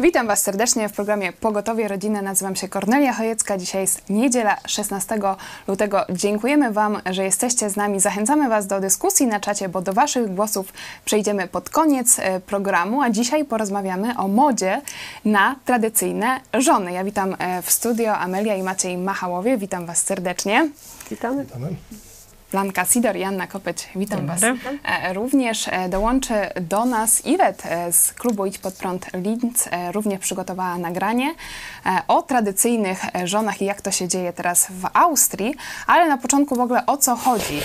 Witam Was serdecznie w programie Pogotowie Rodziny. Nazywam się Kornelia Chojecka. Dzisiaj jest niedziela 16 lutego. Dziękujemy Wam, że jesteście z nami. Zachęcamy Was do dyskusji na czacie, bo do Waszych głosów przejdziemy pod koniec e, programu. A dzisiaj porozmawiamy o modzie na tradycyjne żony. Ja witam e, w studio Amelia i Maciej Machałowie. Witam Was serdecznie. Witamy. Witamy. Blanka Sidor, Janna Kopeć, witam Was. E, Również e, dołączy do nas Iwet e, z klubu Idź Pod Prąd Linz. Również przygotowała nagranie o tradycyjnych żonach i jak to się dzieje teraz w Austrii. Ale na początku w ogóle o co chodzi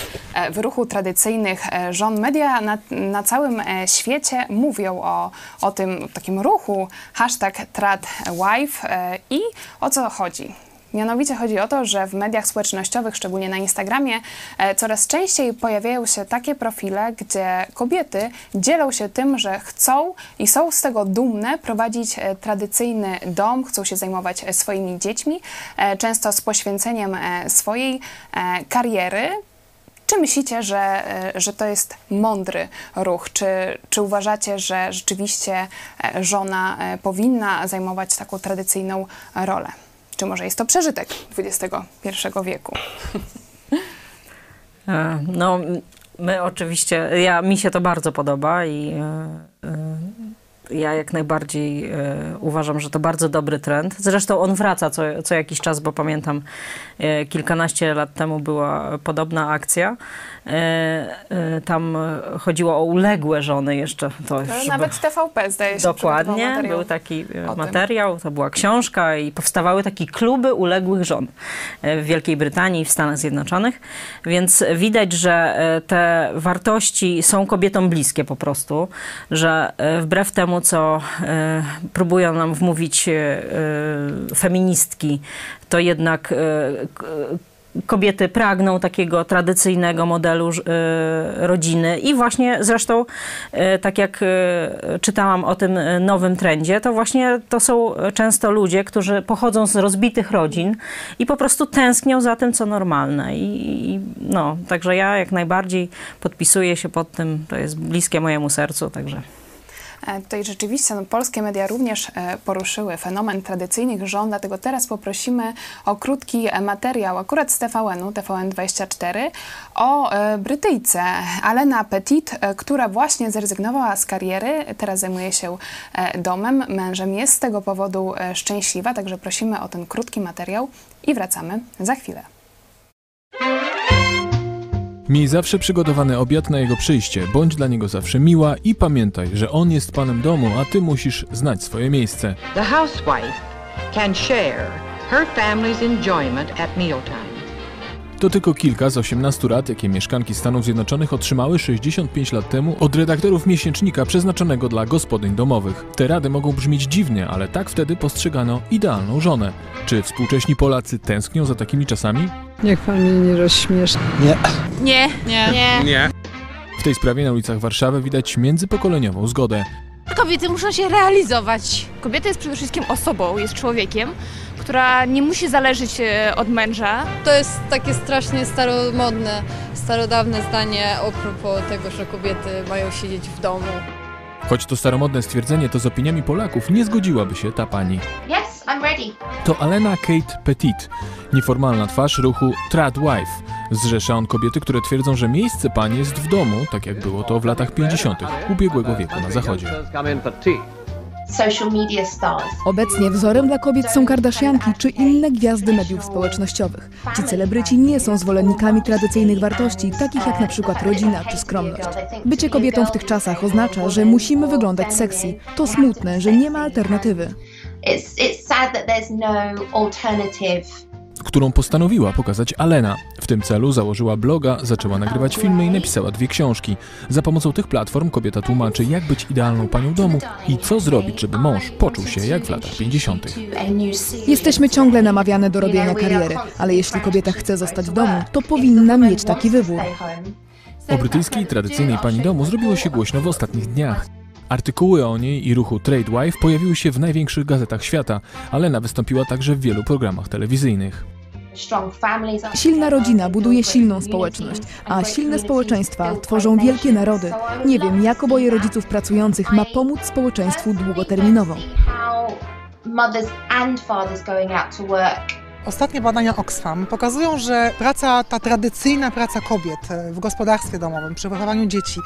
w ruchu tradycyjnych żon. Media na, na całym świecie mówią o, o tym takim ruchu hashtag TradWife i o co chodzi. Mianowicie chodzi o to, że w mediach społecznościowych, szczególnie na Instagramie, e, coraz częściej pojawiają się takie profile, gdzie kobiety dzielą się tym, że chcą i są z tego dumne prowadzić e, tradycyjny dom, chcą się zajmować e, swoimi dziećmi, często z poświęceniem swojej kariery. Czy myślicie, że, że to jest mądry ruch? Czy, czy uważacie, że rzeczywiście żona powinna zajmować taką tradycyjną rolę? Czy może jest to przeżytek XXI wieku? E, No, my oczywiście, ja, mi się to bardzo podoba i e, e, ja jak najbardziej uważam, że to bardzo dobry trend. Zresztą on wraca co, co jakiś czas, bo pamiętam kilkanaście lat temu była podobna akcja. E, e, Tam chodziło o uległe żony jeszcze. To już nawet TVP zdaje się Dokładnie, był taki e, materiał, to była książka i powstawały takie kluby uległych żon w Wielkiej Brytanii i w Stanach Zjednoczonych, więc widać, że te wartości są kobietom bliskie po prostu, że wbrew temu, co próbują nam wmówić feministki, to jednak kobiety pragną takiego tradycyjnego modelu e, rodziny i właśnie zresztą e, tak jak e, czytałam o tym nowym trendzie, to właśnie to są często ludzie, którzy pochodzą z rozbitych rodzin i po prostu tęsknią za tym, co normalne. I no, także ja jak najbardziej podpisuję się pod tym, to jest bliskie mojemu sercu, także. E, Tutaj rzeczywiście no, polskie media również e, poruszyły fenomen tradycyjnych żon, dlatego teraz poprosimy o krótki materiał akurat z TVN-u, TVN24, o e, Brytyjce Alena Petit, która właśnie zrezygnowała z kariery, teraz zajmuje się domem, mężem, jest z tego powodu szczęśliwa, także prosimy o ten krótki materiał i wracamy za chwilę. Miej zawsze przygotowany obiad na jego przyjście, bądź dla niego zawsze miła i pamiętaj, że on jest panem domu, a ty musisz znać swoje miejsce. The housewife can share her family's enjoyment at mealtime. To tylko kilka z 18 rad, jakie mieszkanki Stanów Zjednoczonych otrzymały 65 lat temu od redaktorów miesięcznika przeznaczonego dla gospodyń domowych. Te rady mogą brzmieć dziwnie, ale tak wtedy postrzegano idealną żonę. Czy współcześni Polacy tęsknią za takimi czasami? Niech pan mnie nie rozśmieszy. Nie, nie, nie. W tej sprawie na ulicach Warszawy widać międzypokoleniową zgodę. Kobiety muszą się realizować. Kobieta jest przede wszystkim osobą, jest człowiekiem, która nie musi zależeć e, od męża. To jest takie strasznie staromodne, starodawne zdanie a propos tego, że kobiety mają siedzieć w domu. Choć to staromodne stwierdzenie, to z opiniami Polaków nie zgodziłaby się ta pani. Yes, I'm ready. To Alena Kate Petit, nieformalna twarz ruchu Tradwife. Zrzesza on kobiety, które twierdzą, że miejsce pani jest w domu, tak jak było to w latach 50. ubiegłego wieku na zachodzie. Obecnie wzorem dla kobiet są Kardashianki czy inne gwiazdy mediów społecznościowych. Ci celebryci nie są zwolennikami tradycyjnych wartości, takich jak na przykład rodzina czy skromność. Bycie kobietą w tych czasach oznacza, że musimy wyglądać sexy. To smutne, że nie ma alternatywy. It's it's sad that there's no alternative. Którą postanowiła pokazać Alena. W tym celu założyła bloga, zaczęła nagrywać filmy i napisała dwie książki. Za pomocą tych platform kobieta tłumaczy, jak być idealną panią domu i co zrobić, żeby mąż poczuł się jak w latach 50. Jesteśmy ciągle namawiane do robienia kariery, ale jeśli kobieta chce zostać w domu, to powinna mieć taki wybór. O brytyjskiej tradycyjnej pani domu zrobiło się głośno w ostatnich dniach. Artykuły o niej i ruchu Trade Wife pojawiły się w największych gazetach świata. Alena wystąpiła także w wielu programach telewizyjnych. Silna rodzina buduje silną społeczność, a silne społeczeństwa tworzą wielkie narody. Nie wiem, jak oboje rodziców pracujących ma pomóc społeczeństwu długoterminowo. Ostatnie badania Oxfam pokazują, że praca, ta tradycyjna praca kobiet e, w gospodarstwie domowym, przy wychowaniu dzieci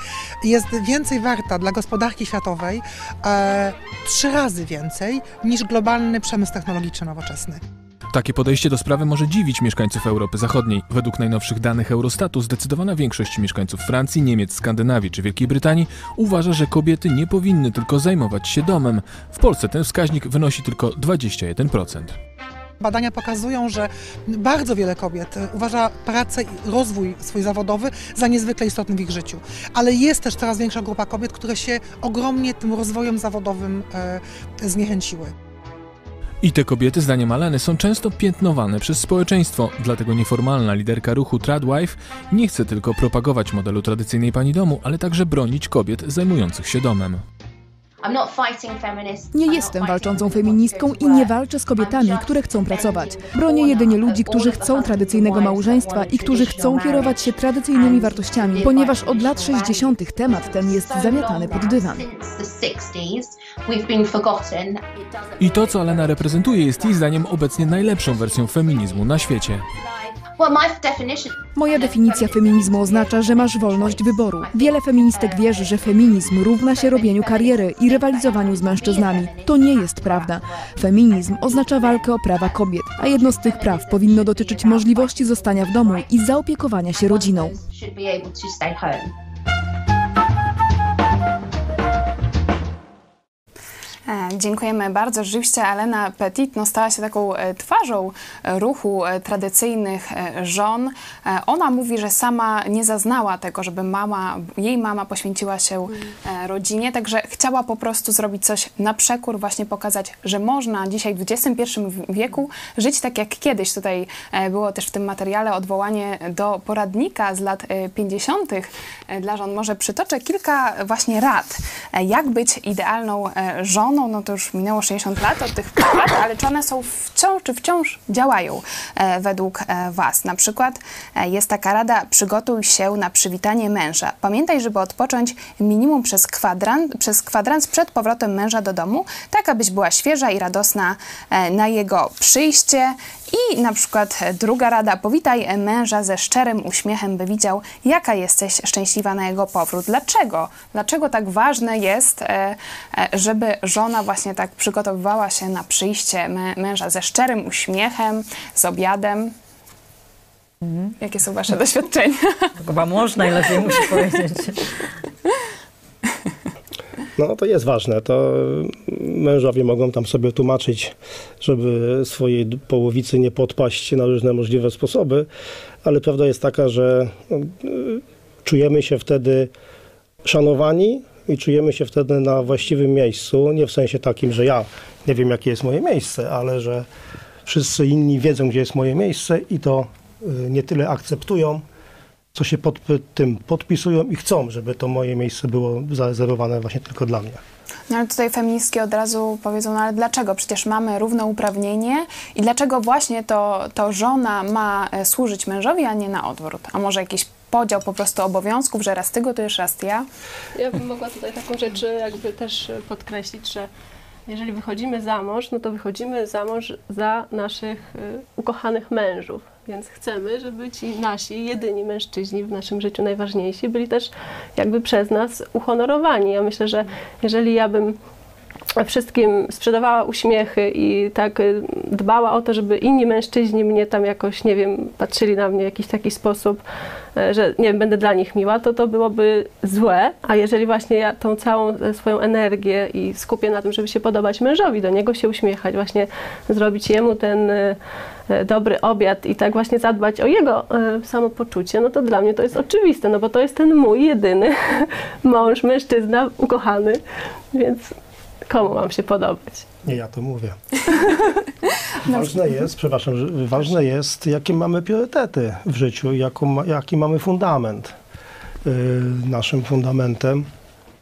jest więcej warta dla gospodarki światowej, e, trzy razy więcej niż globalny przemysł technologiczny nowoczesny. Takie podejście do sprawy może dziwić mieszkańców Europy Zachodniej. Według najnowszych danych Eurostatu zdecydowana większość mieszkańców Francji, Niemiec, Skandynawii czy Wielkiej Brytanii uważa, że kobiety nie powinny tylko zajmować się domem. W Polsce ten wskaźnik wynosi tylko 21%. Badania pokazują, że bardzo wiele kobiet e, uważa pracę i rozwój swój zawodowy za niezwykle istotny w ich życiu. Ale jest też coraz większa grupa kobiet, które się ogromnie tym rozwojem zawodowym e, zniechęciły. I te kobiety, zdaniem Aleny, są często piętnowane przez społeczeństwo, dlatego nieformalna liderka ruchu Tradwife nie chce tylko propagować modelu tradycyjnej pani domu, ale także bronić kobiet zajmujących się domem. Nie I'm not jestem fighting walczącą feministką i nie walczę z kobietami, I'm które chcą pracować. Bronię jedynie ludzi, którzy chcą tradycyjnego małżeństwa i którzy chcą kierować się tradycyjnymi wartościami, ponieważ od lat traditional 60. temat ten jest zamiatany pod dywan. Since the 60s, we've been forgotten. It doesn't I to, co Alena reprezentuje, jest jej zdaniem obecnie najlepszą wersją feminizmu na świecie. Moja definicja feminizmu oznacza, że masz wolność wyboru. Wiele feministek wierzy, że feminizm równa się robieniu kariery i rywalizowaniu z mężczyznami. To nie jest prawda. Feminizm oznacza walkę o prawa kobiet, a jedno z tych praw powinno dotyczyć możliwości zostania w domu i zaopiekowania się rodziną. Dziękujemy bardzo. Rzeczywiście Alena Petit no, stała się taką e, twarzą e, ruchu e, tradycyjnych e, żon. E, Ona mówi, że sama nie zaznała tego, żeby mama, jej mama poświęciła się e, rodzinie, także chciała po prostu zrobić coś na przekór, właśnie pokazać, że można dzisiaj w XXI wieku żyć tak jak kiedyś. Tutaj e, było też w tym materiale odwołanie do poradnika z lat e, 50. e, dla żon. Może przytoczę kilka właśnie rad, e, jak być idealną e, żoną. No to już minęło 60 lat od tych lat, ale czy one są wciąż, czy wciąż działają e, według e, Was? Na przykład e, jest taka rada, przygotuj się na przywitanie męża. Pamiętaj, żeby odpocząć minimum przez kwadrans, przez kwadrans przed powrotem męża do domu, tak abyś była świeża i radosna na jego przyjście. I na przykład e, druga rada, powitaj męża ze szczerym uśmiechem, by widział, jaka jesteś szczęśliwa na jego powrót. Dlaczego? Dlaczego tak ważne jest, e, e, żeby żona właśnie tak przygotowywała się na przyjście mę- męża ze szczerym uśmiechem, z obiadem? Jakie są Wasze doświadczenia? Chyba mąż najlepiej musi powiedzieć. No to jest ważne. To mężowie mogą tam sobie tłumaczyć, żeby swojej połowicy nie podpaść na różne możliwe sposoby, ale prawda jest taka, że no, y, czujemy się wtedy szanowani i czujemy się wtedy na właściwym miejscu. Nie w sensie takim, że ja nie wiem, jakie jest moje miejsce, ale że wszyscy inni wiedzą, gdzie jest moje miejsce i to y, nie tyle akceptują, co się pod tym podpisują i chcą, żeby to moje miejsce było zarezerwowane właśnie tylko dla mnie. No ale tutaj feministki od razu powiedzą, no ale dlaczego? Przecież mamy równouprawnienie i dlaczego właśnie to, to żona ma e, służyć mężowi, a nie na odwrót? A może jakiś podział po prostu obowiązków, że raz ty gotujesz, raz ja? Ja bym mogła tutaj taką rzecz jakby też podkreślić, że jeżeli wychodzimy za mąż, no to wychodzimy za mąż za naszych ukochanych mężów. Więc chcemy, żeby ci nasi jedyni mężczyźni w naszym życiu najważniejsi byli też jakby przez nas uhonorowani. Ja myślę, że jeżeli ja bym wszystkim sprzedawała uśmiechy i tak y, dbała o to, żeby inni mężczyźni mnie tam jakoś, nie wiem, patrzyli na mnie w jakiś taki sposób, e, że nie wiem, będę dla nich miła, to to byłoby złe. A jeżeli właśnie ja tą całą e, swoją energię i skupię na tym, żeby się podobać mężowi, do niego się uśmiechać, właśnie zrobić jemu ten e, dobry obiad i tak właśnie zadbać o jego e, samopoczucie, no to dla mnie to jest oczywiste, no bo to jest ten mój jedyny mąż, mężczyzna ukochany, więc komu mam się podobać? Nie, ja to mówię. Ważne jest, przepraszam, ważne jest, jakie mamy priorytety w życiu, jaką, jaki mamy fundament. Yy, naszym fundamentem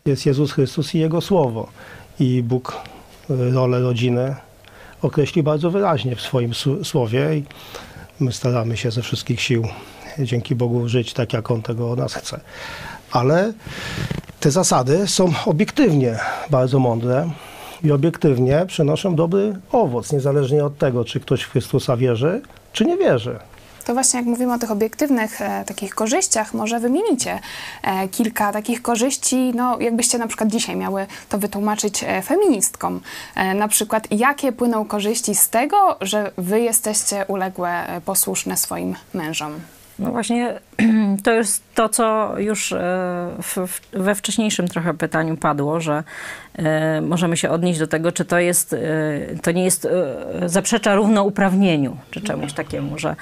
jest Jezus Chrystus i Jego Słowo. I Bóg rolę rodziny określi bardzo wyraźnie w swoim słowie. I My staramy się ze wszystkich sił, dzięki Bogu, żyć tak, jak On tego od nas chce. Ale te zasady są obiektywnie bardzo mądre i obiektywnie przynoszą dobry owoc, niezależnie od tego, czy ktoś w Chrystusa wierzy, czy nie wierzy. To właśnie jak mówimy o tych obiektywnych e, takich korzyściach, może wymienicie e, kilka takich korzyści, no jakbyście na przykład dzisiaj miały to wytłumaczyć e, feministkom. E, na przykład jakie płyną korzyści z tego, że wy jesteście uległe, e, posłuszne swoim mężom? No właśnie, to jest to, co już e, w, w, we wcześniejszym trochę pytaniu padło, że możemy się odnieść do tego, czy to jest, e, to nie jest, e, zaprzecza równouprawnieniu, czy czemuś takiemu, że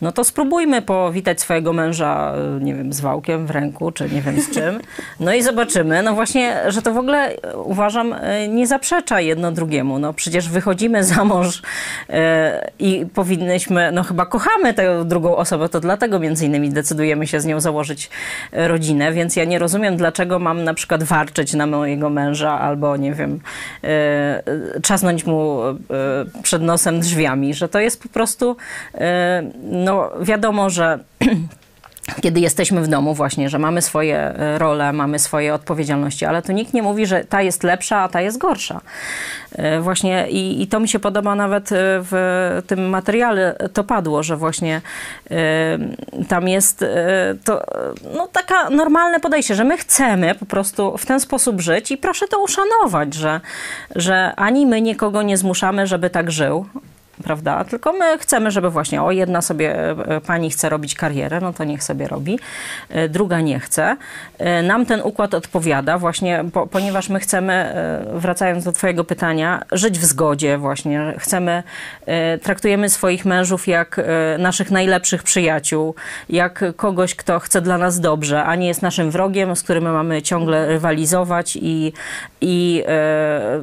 no to spróbujmy powitać swojego męża, e, nie wiem, z wałkiem w ręku, czy nie wiem z czym, no i zobaczymy, no właśnie, że to w ogóle e, uważam e, nie zaprzecza jedno drugiemu, no przecież wychodzimy za mąż e, i powinnyśmy, no chyba kochamy tę drugą osobę, to dlatego między innymi decydujemy się z nią założyć e, rodzinę, więc ja nie rozumiem, dlaczego mam na przykład warczeć na mojego męża albo, nie wiem, e, trzasnąć mu e, przed nosem drzwiami, że to jest po prostu, e, no wiadomo, że kiedy jesteśmy w domu właśnie, że mamy swoje e, role, mamy swoje odpowiedzialności, ale tu nikt nie mówi, że ta jest lepsza, a ta jest gorsza. E, Właśnie i, i to mi się podoba nawet e, w tym materiale, to padło, że właśnie e, tam jest e, to no, taka normalne podejście, że my chcemy po prostu w ten sposób żyć i proszę to uszanować, że, że ani my nikogo nie zmuszamy, żeby tak żył, prawda? Tylko my chcemy, żeby właśnie, o jedna sobie e, pani chce robić karierę, no to niech sobie robi, e, druga nie chce. E, Nam ten układ odpowiada właśnie, po, ponieważ my chcemy, wracając do twojego pytania, żyć w zgodzie właśnie. Chcemy, traktujemy swoich mężów jak naszych najlepszych przyjaciół, jak kogoś, kto chce dla nas dobrze, a nie jest naszym wrogiem, z którym mamy ciągle rywalizować i, i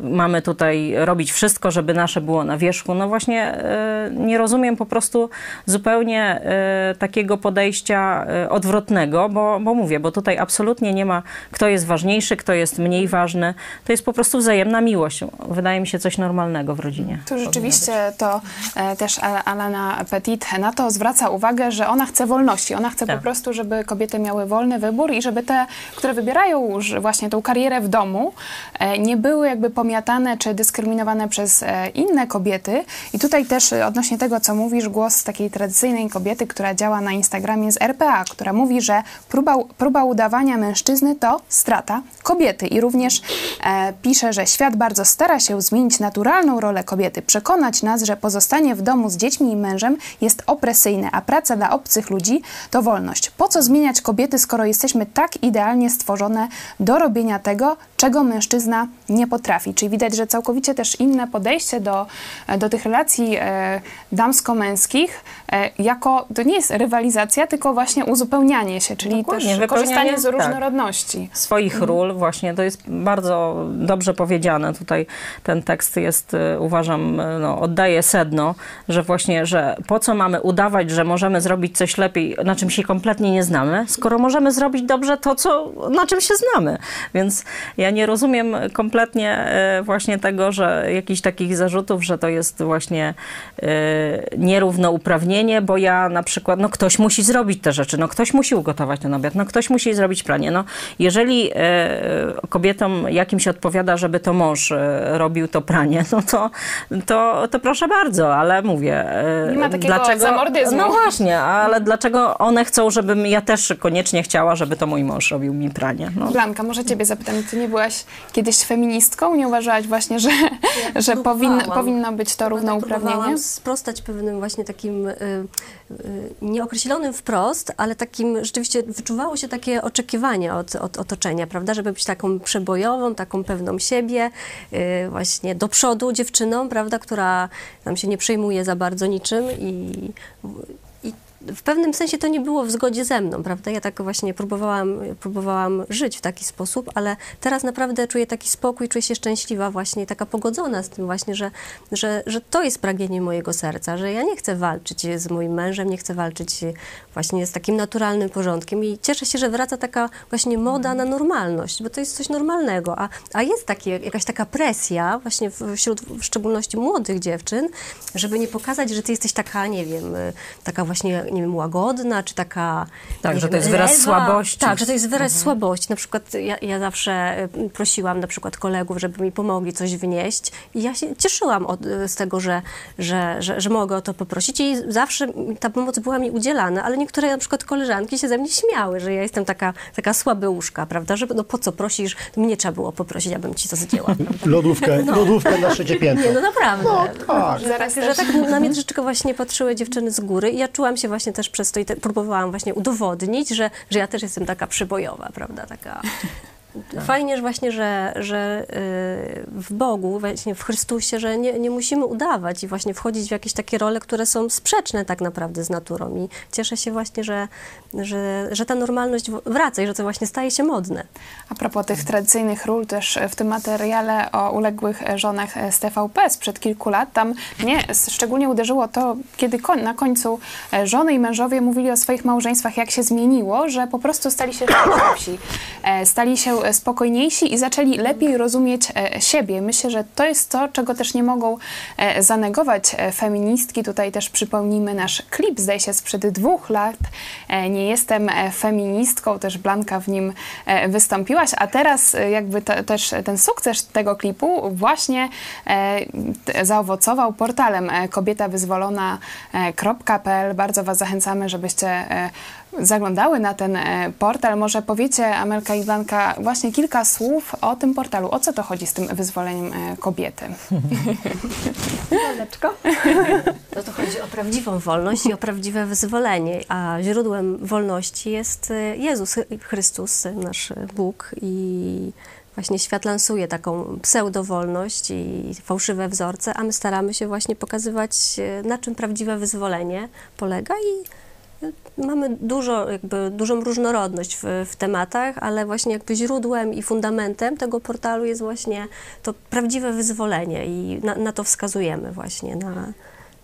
mamy tutaj robić wszystko, żeby nasze było na wierzchu. No właśnie e, nie rozumiem po prostu zupełnie e, takiego podejścia e, odwrotnego, bo, bo mówię, bo tutaj absolutnie nie ma kto jest ważniejszy, kto jest mniej ważny. To jest po prostu wzajemna miłość. Wydaje mi się coś normalnego w rodzinie. Tu rzeczywiście to e, też Al- Alana Petit na to zwraca uwagę, że ona chce wolności. Ona chce Tak. po prostu, żeby kobiety miały wolny wybór i żeby te, które wybierają już właśnie tą karierę w domu, e, nie były jakby pomiatane czy dyskryminowane przez e, inne kobiety. I tutaj też e, odnośnie tego, co mówisz, głos takiej tradycyjnej kobiety, która działa na Instagramie z RPA, która mówi, że próba, próba udawania mężczyzny to strata kobiety. I również e, pisze, że świat bardzo stara się zmienić naturalną rolę kobiety, przekonać nas, że pozostanie w domu z dziećmi i mężem jest opresyjne, a praca dla obcych ludzi to wolność. Po co zmieniać kobiety, skoro jesteśmy tak idealnie stworzone do robienia tego, czego mężczyzna nie potrafi? Czyli widać, że całkowicie też inne podejście do, do tych relacji e, damsko-męskich, e, jako to nie jest rywalizacja, tylko właśnie uzupełnianie się, czyli Dokładnie, też korzystanie z tak. różnorodności. swoich ról, właśnie to jest bardzo dobrze powiedziane. Tutaj ten tekst jest, y, uważam, y, no, oddaje sedno, że właśnie, że po co mamy udawać, że możemy zrobić coś lepiej, na czym się kompletnie nie znamy, skoro możemy zrobić dobrze to, co, na czym się znamy. Więc ja nie rozumiem kompletnie y, właśnie tego, że jakichś takich zarzutów, że to jest właśnie nierównouprawnienie, bo ja na przykład, no ktoś musi zrobić te rzeczy, no ktoś musi ugotować ten obiad, no ktoś musi zrobić pranie. No, jeżeli kobietom jakimś odpowiada, żeby to mąż e, robił to pranie, no to, to, to proszę bardzo, ale mówię. e, Nie ma takiego zamordyzmu. No właśnie, ale dlaczego one chcą, żebym ja też koniecznie chciała, żeby to mój mąż robił mi pranie? No. Blanka, może ciebie zapytam, ty nie byłaś kiedyś feministką? Nie uważałaś właśnie, że, że powin, powinno być to równouprawnienie? Próbowałam sprostać pewnym właśnie takim y, y, nieokreślonym wprost, ale takim rzeczywiście wyczuwało się takie oczekiwanie od, od otoczenia, prawda, żeby być taką przebojową, taką pewną siebie, y, właśnie do przodu dziewczyną, prawda, która nam się nie przejmuje za bardzo niczym i, i w pewnym sensie to nie było w zgodzie ze mną, prawda? Ja tak właśnie próbowałam, próbowałam żyć w taki sposób, ale teraz naprawdę czuję taki spokój, czuję się szczęśliwa właśnie, taka pogodzona z tym właśnie, że, że, że to jest pragnienie mojego serca, że ja nie chcę walczyć z moim mężem, nie chcę walczyć właśnie z takim naturalnym porządkiem i cieszę się, że wraca taka właśnie moda na normalność, bo to jest coś normalnego, a, a jest takie, jakaś taka presja właśnie wśród w szczególności młodych dziewczyn, żeby nie pokazać, że ty jesteś taka, nie wiem, taka właśnie nie wiem, łagodna, czy taka... Tak, że wiem, to jest wyraz lewa. słabości. Tak, że to jest wyraz Mhm. słabości. Na przykład ja, ja zawsze y, prosiłam na przykład kolegów, żeby mi pomogli coś wnieść i ja się cieszyłam od, z tego, że, że, że, że mogę o to poprosić i zawsze ta pomoc była mi udzielana, ale niektóre na przykład koleżanki się ze mnie śmiały, że ja jestem taka, taka słabyuszka, prawda, że no po co prosisz, mnie trzeba było poprosić, abym ci to zdjęła. Lodówkę, No. lodówkę na trzecie piętro. Nie, no naprawdę. No, tak. Że, tak, że tak na mnie troszeczkę właśnie patrzyły dziewczyny z góry i ja czułam się właśnie też przez to i te, próbowałam właśnie udowodnić, że, że ja też jestem taka przybojowa, prawda, taka... Fajnie, że właśnie, że, że y, w Bogu, właśnie w Chrystusie, że nie, nie musimy udawać i właśnie wchodzić w jakieś takie role, które są sprzeczne tak naprawdę z naturą. I cieszę się właśnie, że, że, że ta normalność wraca i że to właśnie staje się modne. A propos tych tradycyjnych ról, też w tym materiale o uległych żonach z TVP sprzed kilku lat, tam mnie szczególnie uderzyło to, kiedy na końcu e, żony i mężowie mówili o swoich małżeństwach, jak się zmieniło, że po prostu stali się szczęśliwsi, e, stali się spokojniejsi i zaczęli lepiej rozumieć e, siebie. Myślę, że to jest to, czego też nie mogą e, zanegować e, feministki. Tutaj też przypomnijmy nasz klip, zdaje się, sprzed dwóch lat. E, Nie jestem e, feministką, też Blanka w nim e, wystąpiłaś, a teraz e, jakby to, też ten sukces tego klipu właśnie e, zaowocował portalem e, kobietawyzwolona.pl. Bardzo Was zachęcamy, żebyście e, zaglądały na ten e, portal. Może powiecie, Amelka i Blanka, właśnie kilka słów o tym portalu. O co to chodzi z tym wyzwoleniem e, kobiety? No to chodzi o prawdziwą wolność i o prawdziwe wyzwolenie, a źródłem wolności jest y, Jezus Chrystus, nasz Bóg i właśnie świat lansuje taką pseudowolność i fałszywe wzorce, a my staramy się właśnie pokazywać, na czym prawdziwe wyzwolenie polega i mamy dużo, jakby, dużą różnorodność w, w tematach, ale właśnie jakby źródłem i fundamentem tego portalu jest właśnie to prawdziwe wyzwolenie i na, na to wskazujemy właśnie, na,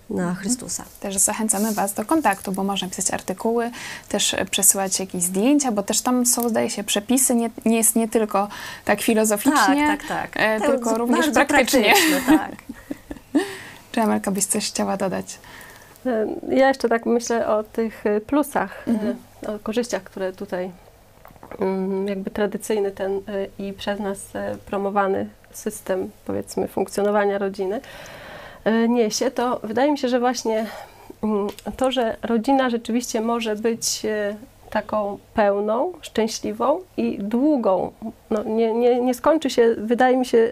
na Chrystusa. Też zachęcamy Was do kontaktu, bo można pisać artykuły, też przesyłać jakieś zdjęcia, bo też tam są, zdaje się, przepisy. Nie, nie jest nie tylko tak filozoficznie, Tak, tak, tak. e, To tylko również praktycznie. praktyczne, tak. Czy Amelka byś coś chciała dodać? E, Ja jeszcze tak myślę o tych e, plusach, e, Mhm. o korzyściach, które tutaj mm, jakby tradycyjny ten i przez nas promowany system, powiedzmy, funkcjonowania rodziny niesie, to wydaje mi się, że właśnie mm, to, że rodzina rzeczywiście może być taką pełną, szczęśliwą i długą. No, nie, nie, nie skończy się, wydaje mi się,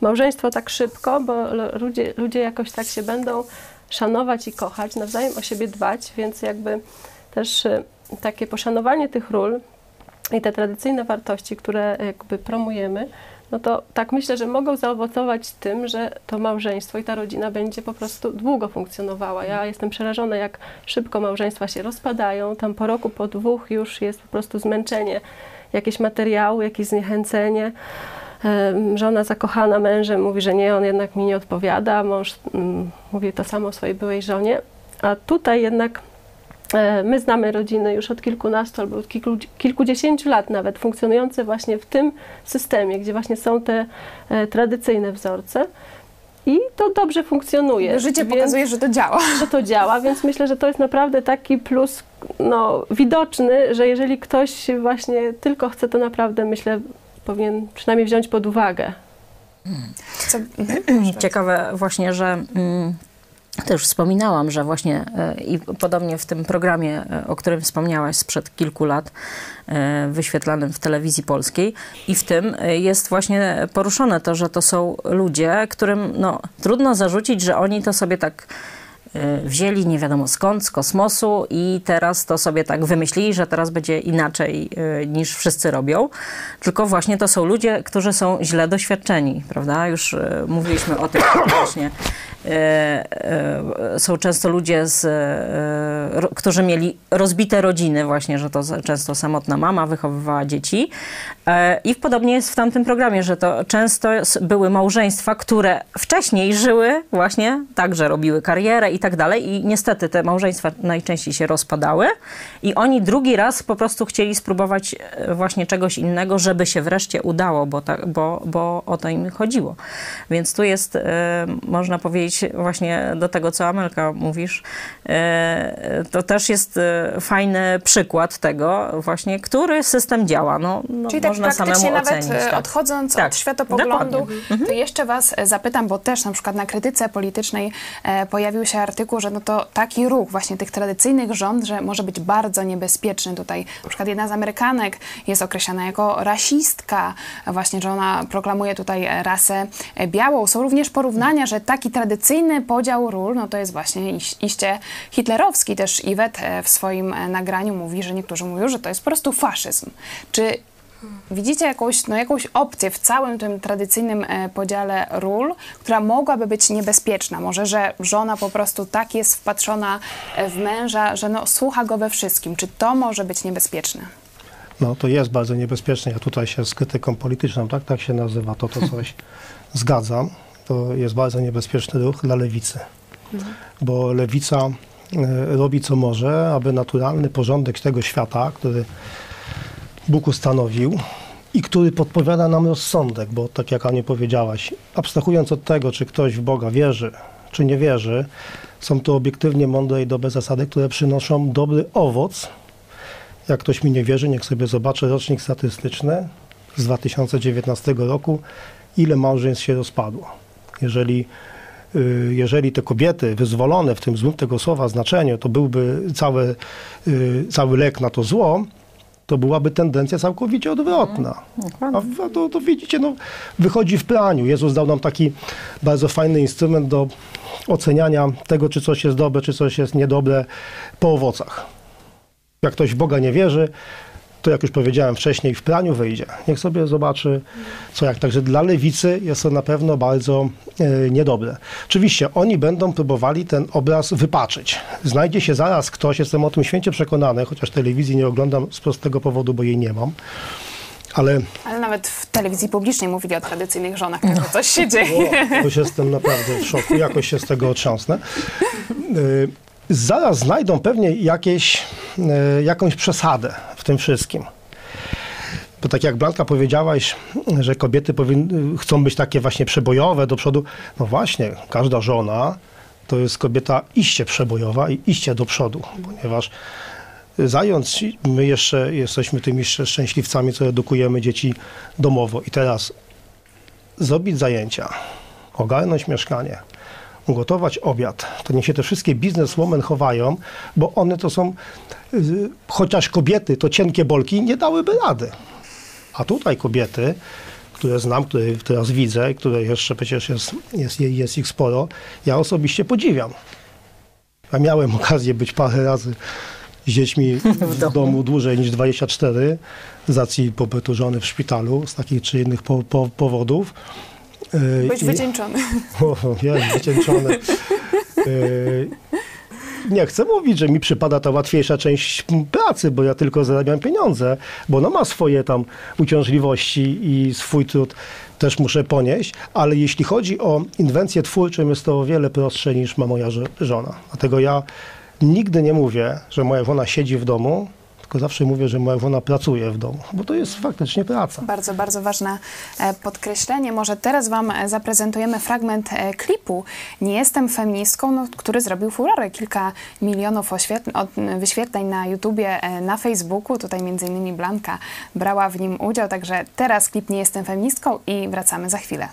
małżeństwo tak szybko, bo ludzie, ludzie jakoś tak się będą szanować i kochać, nawzajem o siebie dbać, więc jakby też e, takie poszanowanie tych ról i te tradycyjne wartości, które jakby promujemy, no to tak myślę, że mogą zaowocować tym, że to małżeństwo i ta rodzina będzie po prostu długo funkcjonowała. Ja jestem przerażona, jak szybko małżeństwa się rozpadają. Tam po roku, po dwóch już jest po prostu zmęczenie, jakieś materiały, jakieś zniechęcenie. Żona zakochana mężem mówi, że nie, on jednak mi nie odpowiada. Mąż mm, mówi to samo o swojej byłej żonie. A tutaj jednak e, my znamy rodziny już od kilkunastu albo od kilku, kilkudziesięciu lat nawet, funkcjonujące właśnie w tym systemie, gdzie właśnie są te e, tradycyjne wzorce. I to dobrze funkcjonuje. Życie Więc- pokazuje, że to działa. że to działa, więc myślę, że to jest naprawdę taki plus no, widoczny, że jeżeli ktoś właśnie tylko chce, to naprawdę myślę, powinien przynajmniej wziąć pod uwagę. Co, Ciekawe właśnie, że mm, też wspominałam, że właśnie e, i podobnie w tym programie, e, o którym wspomniałaś sprzed kilku lat, e, wyświetlanym w telewizji polskiej i w tym jest właśnie poruszone to, że to są ludzie, którym no, trudno zarzucić, że oni to sobie tak wzięli nie wiadomo skąd, z kosmosu i teraz to sobie tak wymyślili, że teraz będzie inaczej e, niż wszyscy robią. Tylko właśnie to są ludzie, którzy są źle doświadczeni, prawda? Już e, mówiliśmy o tym właśnie e, e, są często ludzie, z, e, którzy mieli rozbite rodziny właśnie, że to często samotna mama wychowywała dzieci. E, I podobnie jest w tamtym programie, że to często były małżeństwa, które wcześniej żyły właśnie tak, że robiły karierę i tak dalej i niestety te małżeństwa najczęściej się rozpadały i oni drugi raz po prostu chcieli spróbować e, właśnie czegoś innego, żeby się wreszcie udało, bo, tak, bo, bo o to im chodziło. Więc tu jest, e, można powiedzieć właśnie do tego, co Amelka mówisz, e, to też jest e, fajny przykład tego właśnie, który system działa. No, no, Czyli tak można praktycznie samemu nawet ocenić. e, tak. odchodząc Tak, od światopoglądu, dokładnie. to jeszcze Was zapytam, bo też na przykład na krytyce politycznej pojawił się artykuł, że no to taki ruch właśnie tych tradycyjnych rząd, że może być bardzo niebezpieczny tutaj. Na przykład jedna z Amerykanek jest określana jako rasistka, właśnie, że ona proklamuje tutaj rasę białą. Są również porównania, że taki tradycyjny podział ról, no to jest właśnie iś- iście hitlerowski. Też Iwet e, w swoim e, nagraniu mówi, że niektórzy mówią, że to jest po prostu faszyzm. Czy Widzicie jakąś, no, jakąś opcję w całym tym tradycyjnym e, podziale ról, która mogłaby być niebezpieczna? Może, że żona po prostu tak jest wpatrzona w męża, że no, słucha go we wszystkim. Czy to może być niebezpieczne? No to jest bardzo niebezpieczne. Ja tutaj się z krytyką polityczną, tak, tak się nazywa, to to coś zgadzam. To jest bardzo niebezpieczny ruch dla lewicy. Bo lewica e, robi co może, aby naturalny porządek tego świata, który Bóg ustanowił i który podpowiada nam rozsądek, bo tak jak Aniu powiedziałaś, abstrahując od tego, czy ktoś w Boga wierzy, czy nie wierzy, są to obiektywnie mądre i dobre zasady, które przynoszą dobry owoc. Jak ktoś mi nie wierzy, niech sobie zobaczy rocznik statystyczny z 2019 roku, ile małżeństw się rozpadło. Jeżeli y, jeżeli te kobiety wyzwolone w tym złym tego słowa znaczeniu, to byłby cały, cały lek na to zło, to byłaby tendencja całkowicie odwrotna. A w- a to, to widzicie, no, wychodzi w praniu. Jezus dał nam taki bardzo fajny instrument do oceniania tego, czy coś jest dobre, czy coś jest niedobre po owocach. Jak ktoś w Boga nie wierzy, to jak już powiedziałem wcześniej, w praniu wyjdzie. Niech sobie zobaczy, co jak. Także dla lewicy jest to na pewno bardzo e, niedobre. Oczywiście oni będą próbowali ten obraz wypaczyć. Znajdzie się zaraz ktoś, jestem o tym święcie przekonany, chociaż telewizji nie oglądam z prostego powodu, bo jej nie mam. Ale Ale nawet w telewizji publicznej mówili o tradycyjnych żonach, także coś się dzieje. Już jestem naprawdę w szoku, jakoś się z tego otrząsnę. Y, Zaraz znajdą pewnie jakieś, y, jakąś przesadę w tym wszystkim. Bo tak jak Blanka powiedziałaś, że kobiety chcą być takie właśnie przebojowe do przodu. No właśnie, każda żona to jest kobieta iście przebojowa i iście do przodu, ponieważ zając, my jeszcze jesteśmy tymi szczęśliwcami, co edukujemy dzieci domowo. I teraz zrobić zajęcia, ogarnąć mieszkanie, ugotować obiad, to niech się te wszystkie bizneswomen chowają, bo one to są, y, chociaż kobiety to cienkie bolki, nie dałyby rady. A tutaj kobiety, które znam, które teraz widzę, które jeszcze przecież jest, jest, jest ich sporo, ja osobiście podziwiam. Ja miałem okazję być parę razy z dziećmi w domu dłużej niż 24 z racji pobytu żony w szpitalu z takich czy innych po, po, powodów. Y, Być i- wycieńczony. o, jest wycieńczony. Yy, Nie chcę mówić, że mi przypada ta łatwiejsza część pracy, bo ja tylko zarabiam pieniądze, bo ona ma swoje tam uciążliwości i swój trud też muszę ponieść, ale jeśli chodzi o inwencję twórczą, jest to o wiele prostsze niż ma moja żona. Dlatego ja nigdy nie mówię, że moja żona siedzi w domu, tylko zawsze mówię, że moja żona pracuje w domu, bo to jest faktycznie praca. Bardzo, bardzo ważne e, podkreślenie. Może teraz Wam e, zaprezentujemy fragment e, klipu Nie jestem feministką, no, który zrobił furorę. Kilka milionów wyświetleń na YouTubie, na Facebooku. Tutaj między innymi Blanka brała w nim udział. Także teraz klip Nie jestem feministką i wracamy za chwilę.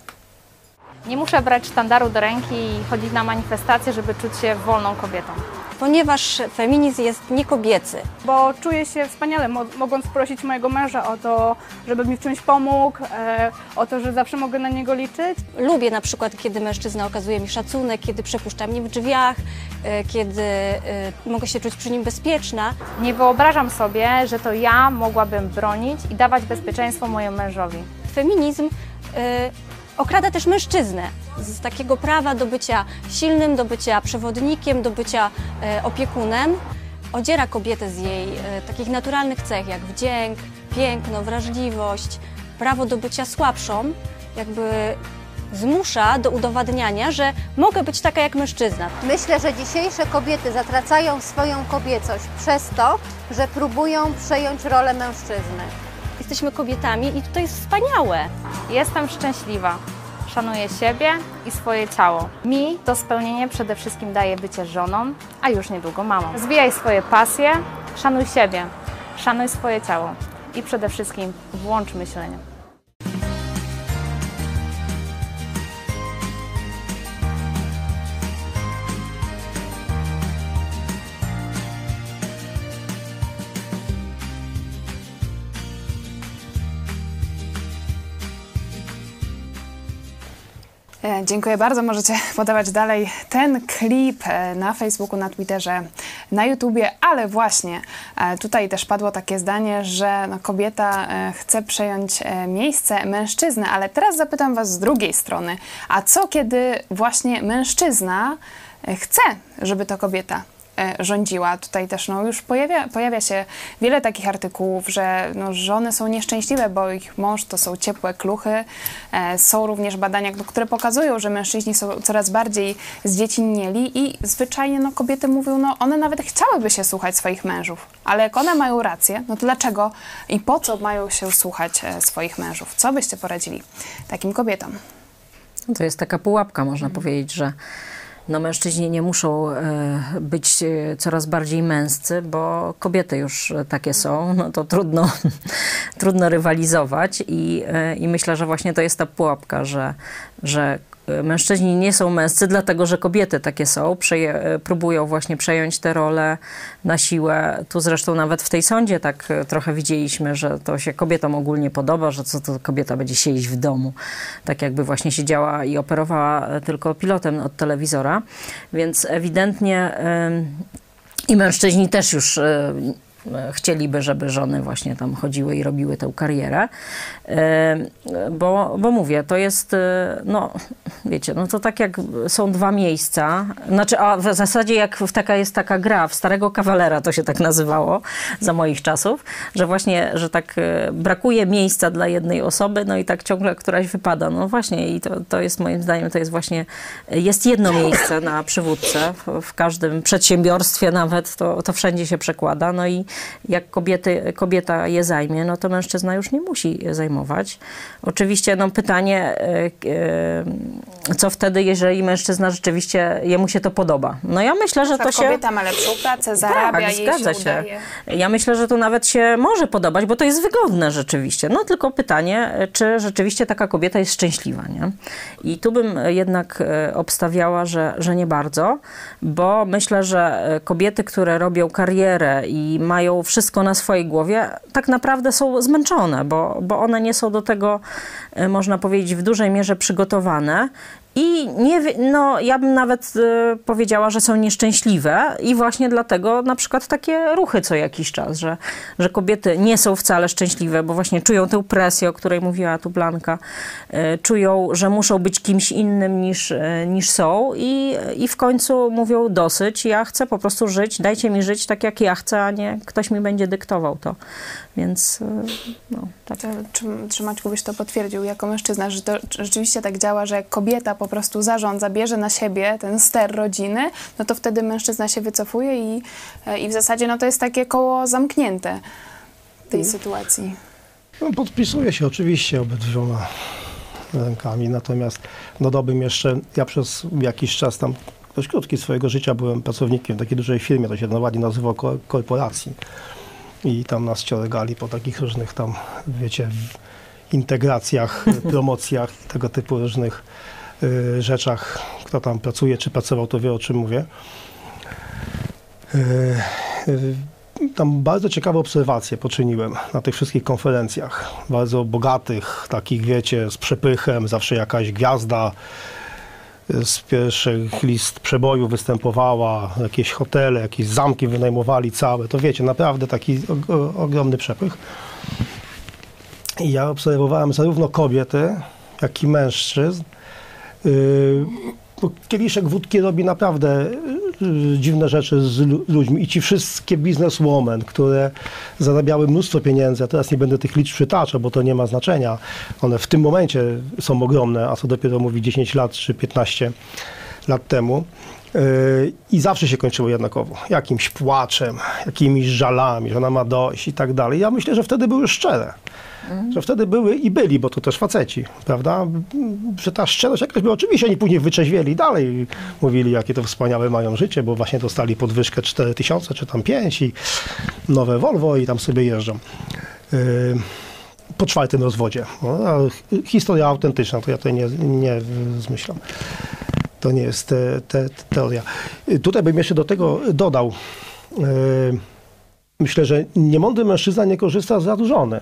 Nie muszę brać sztandaru do ręki i chodzić na manifestacje, żeby czuć się wolną kobietą. Ponieważ feminizm jest niekobiecy. bo czuję się wspaniale, mo- mogąc prosić mojego męża o to, żeby mi w czymś pomógł, e, o to, że zawsze mogę na niego liczyć. Lubię na przykład, kiedy mężczyzna okazuje mi szacunek, kiedy przepuszcza mnie w drzwiach, e, kiedy e, mogę się czuć przy nim bezpieczna. Nie wyobrażam sobie, że to ja mogłabym bronić i dawać bezpieczeństwo mojemu mężowi. Feminizm okrada też mężczyznę. Z takiego prawa do bycia silnym, do bycia przewodnikiem, do bycia e, opiekunem, odziera kobietę z jej e, takich naturalnych cech, jak wdzięk, piękno, wrażliwość, prawo do bycia słabszą, jakby zmusza do udowadniania, że mogę być taka jak mężczyzna. Myślę, że dzisiejsze kobiety zatracają swoją kobiecość przez to, że próbują przejąć rolę mężczyzny. Jesteśmy kobietami i to jest wspaniałe. Jestem szczęśliwa. Szanuję siebie i swoje ciało. Mi to spełnienie przede wszystkim daje bycie żoną, a już niedługo mamą. Rozwijaj swoje pasje, szanuj siebie, szanuj swoje ciało i przede wszystkim włącz myślenie. Dziękuję bardzo. Możecie podawać dalej ten klip e, na Facebooku, na Twitterze, na YouTubie, ale właśnie e, tutaj też padło takie zdanie, że no, kobieta e, chce przejąć e, miejsce mężczyzny, ale teraz zapytam Was z drugiej strony, a co kiedy właśnie mężczyzna e, chce, żeby to kobieta e, rządziła. Tutaj też no, już pojawia, pojawia się wiele takich artykułów, że no, żony są nieszczęśliwe, bo ich mąż to są ciepłe kluchy. E, są również badania, no, które pokazują, że mężczyźni są coraz bardziej zdziecinnieli i zwyczajnie no, kobiety mówią, no one nawet chciałyby się słuchać swoich mężów, ale jak one mają rację, no to dlaczego i po co mają się słuchać e, swoich mężów? Co byście poradzili takim kobietom? To jest taka pułapka, można powiedzieć, że no, mężczyźni nie muszą e, być e, coraz bardziej męscy, bo kobiety już e, takie są, no to trudno, trudno rywalizować i, i myślę, że właśnie to jest ta pułapka, że, że mężczyźni nie są męscy, dlatego że kobiety takie są, przeje, e, próbują właśnie przejąć te role na siłę. Tu zresztą nawet w tej sądzie tak e, trochę widzieliśmy, że to się kobietom ogólnie podoba, że co to kobieta będzie siedzieć w domu. Tak jakby właśnie siedziała i operowała e, tylko pilotem od telewizora. Więc ewidentnie em, i mężczyźni też już chcieliby, żeby żony właśnie tam chodziły i robiły tę karierę. E, Bo, bo mówię, to jest, e, no wiecie, no to tak jak są dwa miejsca, znaczy, a w zasadzie jak w taka jest taka gra, w Starego Kawalera to się tak nazywało za moich czasów, że właśnie, że tak e, brakuje miejsca dla jednej osoby, no i tak ciągle któraś wypada. No właśnie i to, to jest moim zdaniem, to jest właśnie, jest jedno miejsce na przywódcę w, w każdym przedsiębiorstwie nawet, to, to wszędzie się przekłada, no i jak kobiety, kobieta je zajmie, no to mężczyzna już nie musi zajmować. Oczywiście no pytanie, e, e, co wtedy, jeżeli mężczyzna rzeczywiście, jemu się to podoba? No ja myślę, że to się... kobieta ma lepszą pracę, zarabia, tak, zgadza się. Ja myślę, że to nawet się może podobać, bo to jest wygodne rzeczywiście. No tylko pytanie, czy rzeczywiście taka kobieta jest szczęśliwa, nie? I tu bym jednak e, obstawiała, że, że nie bardzo, bo myślę, że kobiety, które robią karierę i mają wszystko na swojej głowie, tak naprawdę są zmęczone, bo, bo one nie są do tego, e, można powiedzieć, w dużej mierze przygotowane. I nie, no, ja bym nawet e, powiedziała, że są nieszczęśliwe i właśnie dlatego na przykład takie ruchy co jakiś czas, że, że kobiety nie są wcale szczęśliwe, bo właśnie czują tę presję, o której mówiła tu Blanka, e, czują, że muszą być kimś innym niż, e, niż są i, i w końcu mówią dosyć, ja chcę po prostu żyć, dajcie mi żyć tak jak ja chcę, a nie ktoś mi będzie dyktował to. Więc e, no, tak. Czy, czy Maćku byś to potwierdził jako mężczyzna, że to rzeczywiście tak działa, że kobieta po prostu zarządza, bierze na siebie ten ster rodziny, no to wtedy mężczyzna się wycofuje i, e, i w zasadzie no to jest takie koło zamknięte tej sytuacji. No, podpisuję się oczywiście obydwiema rękami, natomiast dodałbym jeszcze, ja przez jakiś czas tam, dość krótki swojego życia byłem pracownikiem w takiej dużej firmie, to się no ładnie nazywa ko- korporacji i tam nas ściągali po takich różnych tam, wiecie, integracjach, promocjach i tego typu różnych rzeczach. Kto tam pracuje, czy pracował, to wie o czym mówię. Y, y, tam bardzo ciekawe obserwacje poczyniłem na tych wszystkich konferencjach. Bardzo bogatych, takich wiecie, z przepychem, zawsze jakaś gwiazda y, z pierwszych list przeboju występowała, jakieś hotele, jakieś zamki wynajmowali całe. To wiecie, naprawdę taki ogromny przepych. I ja obserwowałem zarówno kobiety, jak i mężczyzn, kieliszek wódki robi naprawdę yy, dziwne rzeczy z lu- ludźmi i ci wszystkie bizneswomen, które zarabiały mnóstwo pieniędzy, a teraz nie będę tych liczb przytaczał, bo to nie ma znaczenia. One w tym momencie są ogromne, a co dopiero mówi 10 lat czy 15 lat temu. Yy, I zawsze się kończyło jednakowo. Jakimś płaczem, jakimiś żalami, że ona ma dość i tak dalej. Ja myślę, że wtedy były szczere. Że wtedy były i byli, bo to też faceci, prawda? Że ta szczerość jakaś była. Oczywiście oni później wyczeźwieli dalej mówili, jakie to wspaniałe mają życie, bo właśnie dostali podwyżkę 4 tysiące czy tam 5 i nowe Volvo i tam sobie jeżdżą. Yy, po czwartym rozwodzie. No, historia autentyczna, to ja tutaj nie, nie zmyślam. To nie jest te, te, teoria. Tutaj bym jeszcze do tego dodał. y, Myślę, że niemądry mężczyzna nie korzysta z żony.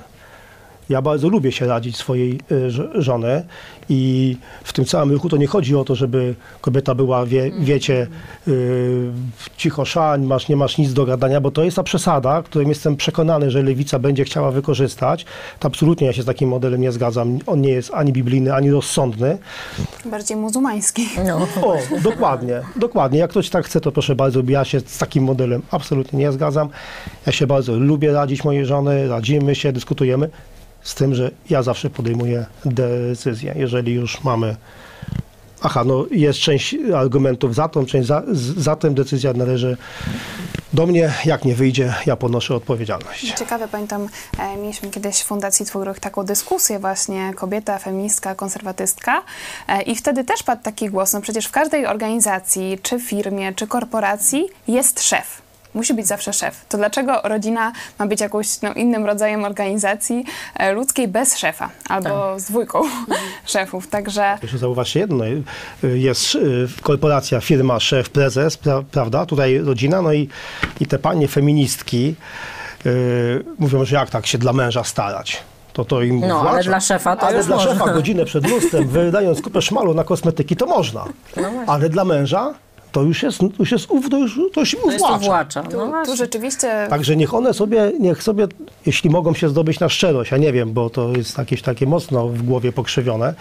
Ja bardzo lubię się radzić swojej y, ż- żony i w tym całym ruchu to nie chodzi o to, żeby kobieta była, wie, wiecie, y, cicho szań, masz, nie masz nic do gadania, bo to jest ta przesada, którą jestem przekonany, że lewica będzie chciała wykorzystać. To absolutnie ja się z takim modelem nie zgadzam. On nie jest ani biblijny, ani rozsądny. Bardziej muzułmański. O, dokładnie, dokładnie. Jak ktoś tak chce, to proszę bardzo, ja się z takim modelem absolutnie nie zgadzam. Ja się bardzo lubię radzić mojej żony, radzimy się, dyskutujemy, z tym, że ja zawsze podejmuję decyzję. Jeżeli już mamy, aha, no jest część argumentów za tą, część za, za tym, decyzja należy do mnie, jak nie wyjdzie, ja ponoszę odpowiedzialność. Ciekawe, pamiętam, e, mieliśmy kiedyś w Fundacji Twój Ruch taką dyskusję właśnie kobieta, feministka, konserwatystka e, i wtedy też padł taki głos, no przecież w każdej organizacji, czy firmie, czy korporacji jest szef. Musi być zawsze szef. To dlaczego rodzina ma być jakąś no, innym rodzajem organizacji e, ludzkiej bez szefa albo z dwójką szefów? Także Jeszcze zauważcie jedno, y, jest y, korporacja, firma, szef, prezes, pra, prawda, tutaj rodzina, no i, i te panie feministki y, mówią, że jak tak się dla męża starać. To to im No, ale dla szefa to Ale dla można. szefa godzinę przed lustrem, wydając kupę szmalu na kosmetyki, to można. ale dla męża to już jest, to już jest, ów- to już, to już im To jest uwłacza. uwłacza. No tu, tu rzeczywiście Także niech one sobie, niech sobie, jeśli mogą się zdobyć na szczerość, ja nie wiem, bo to jest jakieś takie mocno w głowie pokrzywione,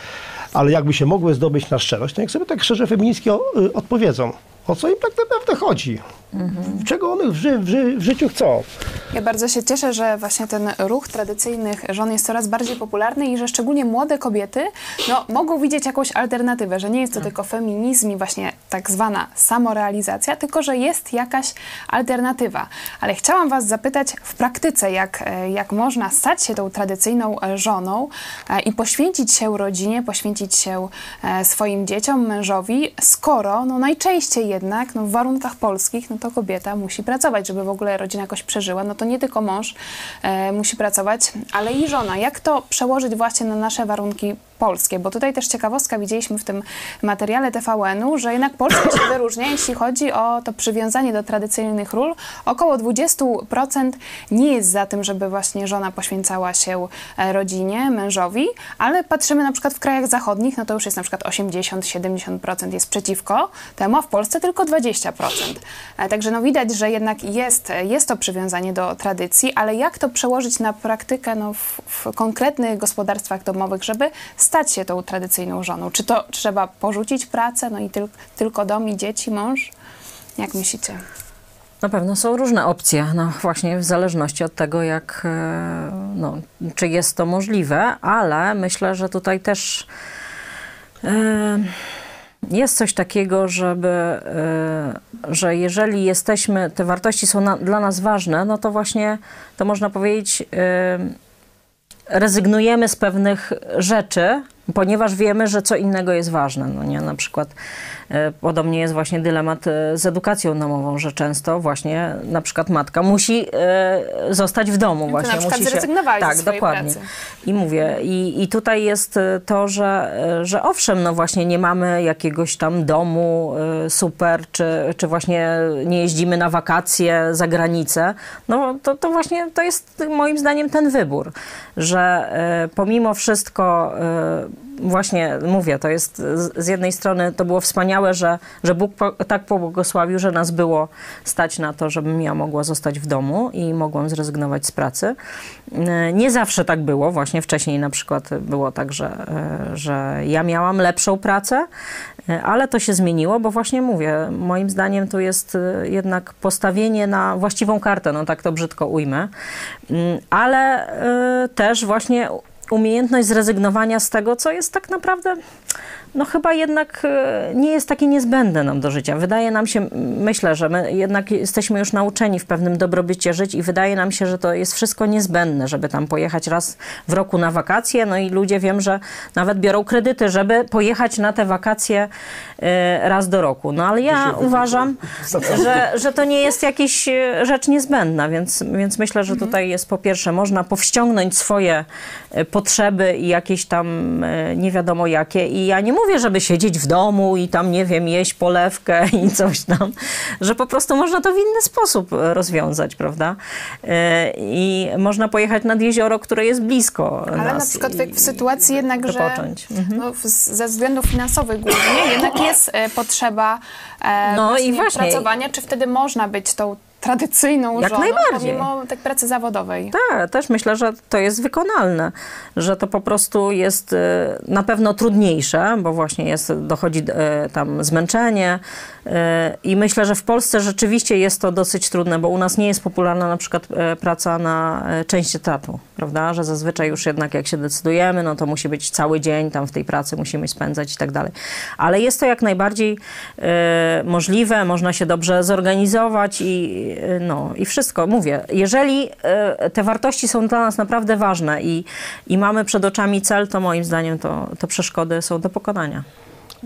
ale jakby się mogły zdobyć na szczerość, to niech sobie tak szczerze feministki o, y, odpowiedzą, o co im tak naprawdę chodzi, czego one w, ży, w, ży, w życiu chcą. Ja bardzo się cieszę, że właśnie ten ruch tradycyjnych żon jest coraz bardziej popularny i że szczególnie młode kobiety no, mogą widzieć jakąś alternatywę, że nie jest to tylko feminizm i właśnie tak zwana samorealizacja, tylko że jest jakaś alternatywa. Ale chciałam Was zapytać w praktyce, jak, e, jak można stać się tą tradycyjną żoną e, i poświęcić się rodzinie, poświęcić się e, swoim dzieciom, mężowi, skoro no, najczęściej jednak no, w warunkach polskich no, to kobieta musi pracować, żeby w ogóle rodzina jakoś przeżyła. No to nie tylko mąż e, musi pracować, ale i żona. Jak to przełożyć właśnie na nasze warunki polskie? Bo tutaj też ciekawostka widzieliśmy w tym materiale TVN-u, że jednak Polska się wyróżnia, jeśli chodzi o to przywiązanie do tradycyjnych ról. Około 20% nie jest za tym, żeby właśnie żona poświęcała się e, rodzinie, mężowi, ale patrzymy na przykład w krajach zachodnich, no to już jest na przykład 80-70% jest przeciwko temu, a w Polsce tylko 20%. E, Także no widać, że jednak jest, jest to przywiązanie do tradycji, ale jak to przełożyć na praktykę no, w, w konkretnych gospodarstwach domowych, żeby stać się tą tradycyjną żoną? Czy to trzeba porzucić pracę, no i tyl, tylko dom i dzieci, mąż? Jak myślicie? Na pewno są różne opcje, no właśnie w zależności od tego, jak, e, no, czy jest to możliwe, ale myślę, że tutaj też e, jest coś takiego, żeby, e, że jeżeli jesteśmy, te wartości są na, dla nas ważne, no to właśnie, to można powiedzieć, rezygnujemy z pewnych rzeczy, ponieważ wiemy, że co innego jest ważne. No nie? Na przykład e, podobnie jest właśnie dylemat e, z edukacją domową, że często właśnie na przykład matka musi e, zostać w domu. to właśnie na przykład musi zrezygnowali ze Tak, dokładnie. pracy. I mówię, i, i tutaj jest to, że, że owszem, no właśnie nie mamy jakiegoś tam domu super, czy, czy właśnie nie jeździmy na wakacje za granicę, no to, to właśnie to jest moim zdaniem ten wybór, że że e, pomimo wszystko e, właśnie mówię, to jest z jednej strony to było wspaniałe, że, że Bóg po, tak pobłogosławił, że nas było stać na to, żebym ja mogła zostać w domu i mogłam zrezygnować z pracy. Nie zawsze tak było, właśnie wcześniej na przykład było tak, że, że ja miałam lepszą pracę, ale to się zmieniło, bo właśnie mówię, moim zdaniem to jest jednak postawienie na właściwą kartę, no tak to brzydko ujmę, ale też właśnie umiejętność zrezygnowania z tego, co jest tak naprawdę no chyba jednak e, nie jest takie niezbędne nam do życia. Wydaje nam się, myślę, że my jednak jesteśmy już nauczeni w pewnym dobrobycie żyć i wydaje nam się, że to jest wszystko niezbędne, żeby tam pojechać raz w roku na wakacje. No i ludzie wiem, że nawet biorą kredyty, żeby pojechać na te wakacje e, raz do roku. No ale ja uważam, że, że to nie jest jakaś e, rzecz niezbędna, więc, więc myślę, że Mhm. tutaj jest po pierwsze można powściągnąć swoje potrzeby i jakieś tam nie wiadomo jakie i ja nie mówię, żeby siedzieć w domu i tam, nie wiem, jeść polewkę i coś tam, że po prostu można to w inny sposób rozwiązać, prawda? I można pojechać nad jezioro, które jest blisko Ale na przykład w, sytuacji jednak, że wypocząć. Mhm. no, ze względów finansowych głównie jednak jest e, potrzeba e, No właśnie i właśnie. pracowania, czy wtedy można być tą tradycyjną Jak żoną, najbardziej. pomimo tak pracy zawodowej? Tak, też myślę, że to jest wykonalne, że to po prostu jest e, na pewno trudniejsze, bo właśnie jest, dochodzi e, tam zmęczenie i myślę, że w Polsce rzeczywiście jest to dosyć trudne, bo u nas nie jest popularna na przykład e, praca na e, część etatu, prawda, że zazwyczaj już jednak jak się decydujemy, no to musi być cały dzień tam w tej pracy musimy spędzać i tak dalej. Ale jest to jak najbardziej e, możliwe, można się dobrze zorganizować i, no, i wszystko. Mówię, jeżeli te wartości są dla nas naprawdę ważne i, i mamy przed oczami cel, to moim zdaniem to, to przeszkody są do pokonania.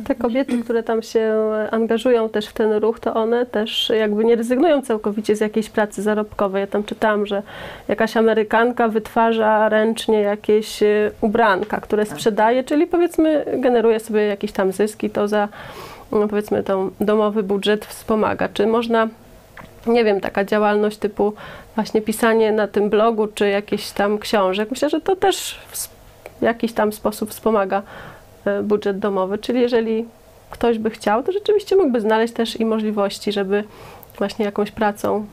Te kobiety, które tam się angażują też w ten ruch, to one też jakby nie rezygnują całkowicie z jakiejś pracy zarobkowej. Ja tam czytałam, że jakaś Amerykanka wytwarza ręcznie jakieś e, ubranka, które sprzedaje, czyli powiedzmy generuje sobie jakieś tam zyski, to za no powiedzmy tą domowy budżet wspomaga. Czy można nie wiem, taka działalność typu właśnie pisanie na tym blogu, czy jakieś tam książek. Myślę, że to też w jakiś tam sposób wspomaga budżet domowy, czyli jeżeli ktoś by chciał, to rzeczywiście mógłby znaleźć też i możliwości, żeby właśnie jakąś pracą,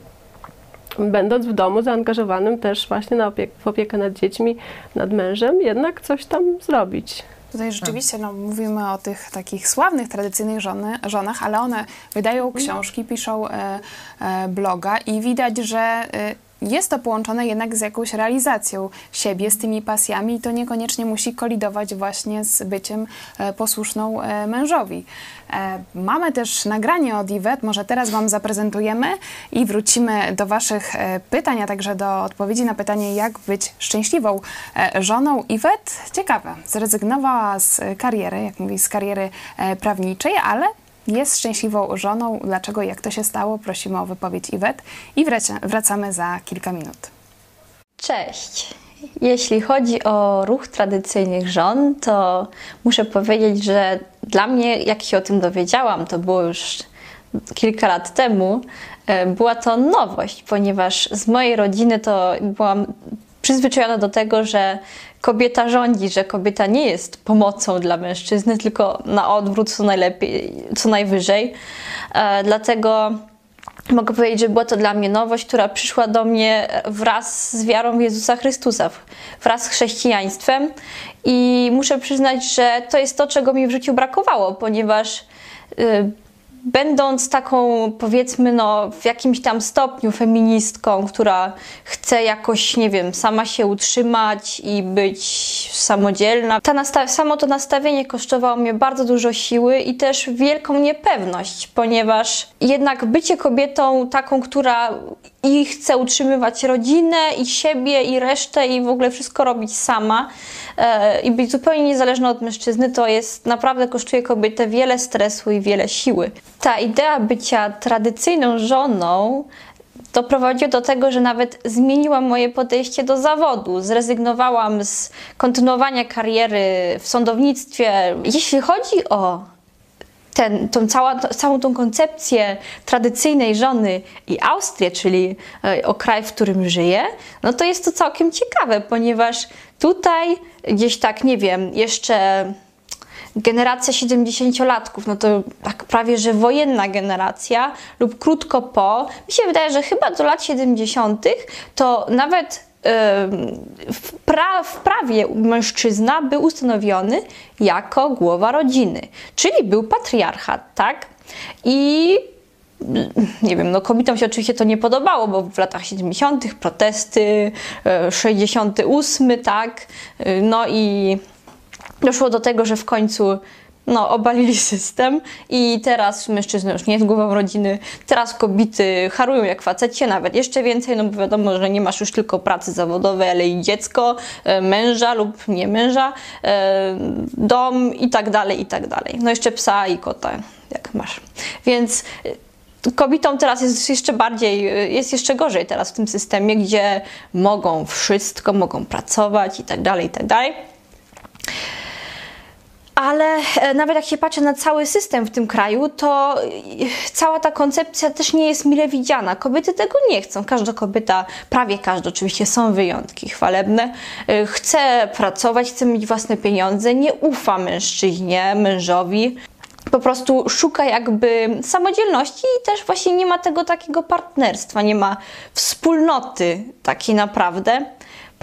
będąc w domu zaangażowanym też właśnie na w opiekę nad dziećmi, nad mężem, jednak coś tam zrobić. Tutaj rzeczywiście no, mówimy o tych takich sławnych, tradycyjnych żony, żonach, ale one wydają książki, piszą e, e, bloga i widać, że e, jest to połączone jednak z jakąś realizacją siebie, z tymi pasjami i to niekoniecznie musi kolidować właśnie z byciem e, posłuszną e, mężowi. E, Mamy też nagranie od Iwet, może teraz Wam zaprezentujemy i wrócimy do Waszych pytań, a także do odpowiedzi na pytanie, jak być szczęśliwą żoną. Iwet, ciekawe, zrezygnowała z kariery, jak mówi, z kariery prawniczej, ale jest szczęśliwą żoną. Dlaczego, jak to się stało? Prosimy o wypowiedź Iwet i wraca, wracamy za kilka minut. Cześć. Jeśli chodzi o ruch tradycyjnych żon, to muszę powiedzieć, że dla mnie, jak się o tym dowiedziałam, to było już kilka lat temu, e, była to nowość, ponieważ z mojej rodziny to byłam przyzwyczajona do tego, że kobieta rządzi, że kobieta nie jest pomocą dla mężczyzny, tylko na odwrót co najlepiej, co najwyżej. E, Dlatego mogę powiedzieć, że była to dla mnie nowość, która przyszła do mnie wraz z wiarą w Jezusa Chrystusa, wraz z chrześcijaństwem. I muszę przyznać, że to jest to, czego mi w życiu brakowało, ponieważ y, będąc taką, powiedzmy, no, w jakimś tam stopniu feministką, która chce jakoś, nie wiem, sama się utrzymać i być samodzielna, ta samo to nastawienie kosztowało mnie bardzo dużo siły i też wielką niepewność, ponieważ jednak bycie kobietą taką, która i chce utrzymywać rodzinę, i siebie, i resztę, i w ogóle wszystko robić sama e, i być zupełnie niezależna od mężczyzny, to jest naprawdę kosztuje kobietę wiele stresu i wiele siły. Ta idea bycia tradycyjną żoną doprowadziło do tego, że nawet zmieniłam moje podejście do zawodu. Zrezygnowałam z kontynuowania kariery w sądownictwie. Jeśli chodzi o ten, tą cała, całą tą koncepcję tradycyjnej żony i Austrię, czyli e, o kraj, w którym żyje, no to jest to całkiem ciekawe, ponieważ tutaj gdzieś tak, nie wiem, jeszcze generacja 70-latków, no to tak prawie, że wojenna generacja lub krótko po, mi się wydaje, że chyba do lat 70. to nawet w, pra, w prawie mężczyzna był ustanowiony jako głowa rodziny, czyli był patriarchat, tak? I nie wiem, no kobietom się oczywiście to nie podobało, bo w latach 70. protesty, 68, tak? No i doszło do tego, że w końcu no, obalili system i teraz mężczyzna już nie jest głową rodziny, teraz kobiety harują jak facecie, nawet jeszcze więcej, no bo wiadomo, że nie masz już tylko pracy zawodowej, ale i dziecko, e, męża lub nie męża, e, dom i tak dalej, i tak dalej. No jeszcze psa i kota, jak masz. Więc e, kobietom teraz jest jeszcze bardziej, jest jeszcze gorzej teraz w tym systemie, gdzie mogą wszystko, mogą pracować i tak dalej, i tak dalej ale e, nawet jak się patrzy na cały system w tym kraju, to e, cała ta koncepcja też nie jest mile widziana. Kobiety tego nie chcą. Każda kobieta, prawie każda, oczywiście są wyjątki chwalebne, e, chce pracować, chce mieć własne pieniądze, nie ufa mężczyźnie, mężowi po prostu szuka jakby samodzielności i też właśnie nie ma tego takiego partnerstwa, nie ma wspólnoty takiej naprawdę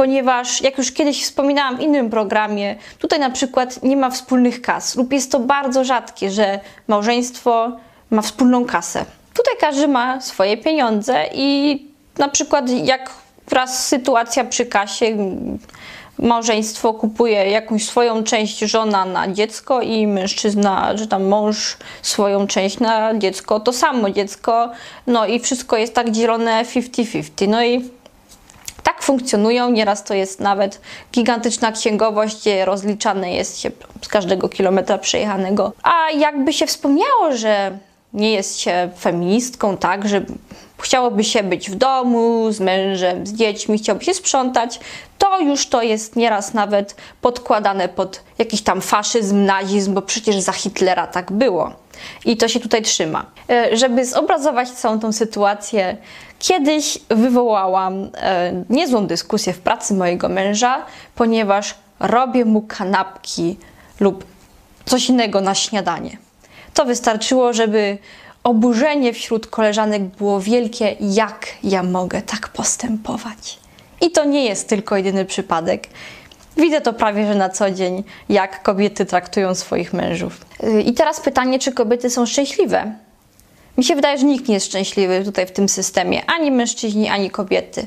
ponieważ jak już kiedyś wspominałam w innym programie, tutaj na przykład nie ma wspólnych kas lub jest to bardzo rzadkie, że małżeństwo ma wspólną kasę. Tutaj każdy ma swoje pieniądze i na przykład jak raz sytuacja przy kasie, małżeństwo kupuje jakąś swoją część żona na dziecko i mężczyzna, że tam mąż swoją część na dziecko, to samo dziecko, no i wszystko jest tak dzielone 50-50. No i tak funkcjonują. Nieraz to jest nawet gigantyczna księgowość, gdzie rozliczane jest się z każdego kilometra przejechanego. A jakby się wspomniało, że nie jest się feministką, tak, że chciałoby się być w domu z mężem, z dziećmi, chciałoby się sprzątać, to już to jest nieraz nawet podkładane pod jakiś tam faszyzm, nazizm, bo przecież za Hitlera tak było. I to się tutaj trzyma. E, żeby zobrazować całą tą sytuację, kiedyś wywołałam e, niezłą dyskusję w pracy mojego męża, ponieważ robię mu kanapki lub coś innego na śniadanie. To wystarczyło, żeby oburzenie wśród koleżanek było wielkie, jak ja mogę tak postępować. I to nie jest tylko jedyny przypadek. Widzę to prawie że na co dzień, jak kobiety traktują swoich mężów. Y, I teraz pytanie, czy kobiety są szczęśliwe? Mi się wydaje, że nikt nie jest szczęśliwy tutaj w tym systemie, ani mężczyźni, ani kobiety.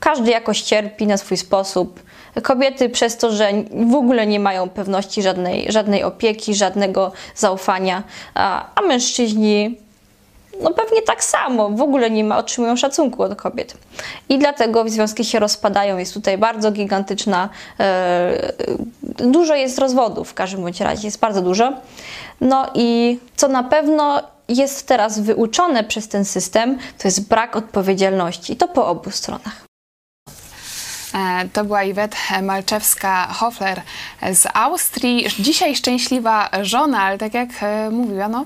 Każdy jakoś cierpi na swój sposób. Kobiety przez to, że w ogóle nie mają pewności żadnej, żadnej opieki, żadnego zaufania, a, a mężczyźni no pewnie tak samo, w ogóle nie ma, otrzymują szacunku od kobiet. I dlatego związki się rozpadają, jest tutaj bardzo gigantyczna, e, dużo jest rozwodów w każdym bądź razie, jest bardzo dużo. No i co na pewno jest teraz wyuczone przez ten system, to jest brak odpowiedzialności. To po obu stronach. E, to była Iwet Malczewska-Hofler z Austrii. Dzisiaj szczęśliwa żona, ale tak jak e, mówiła, no,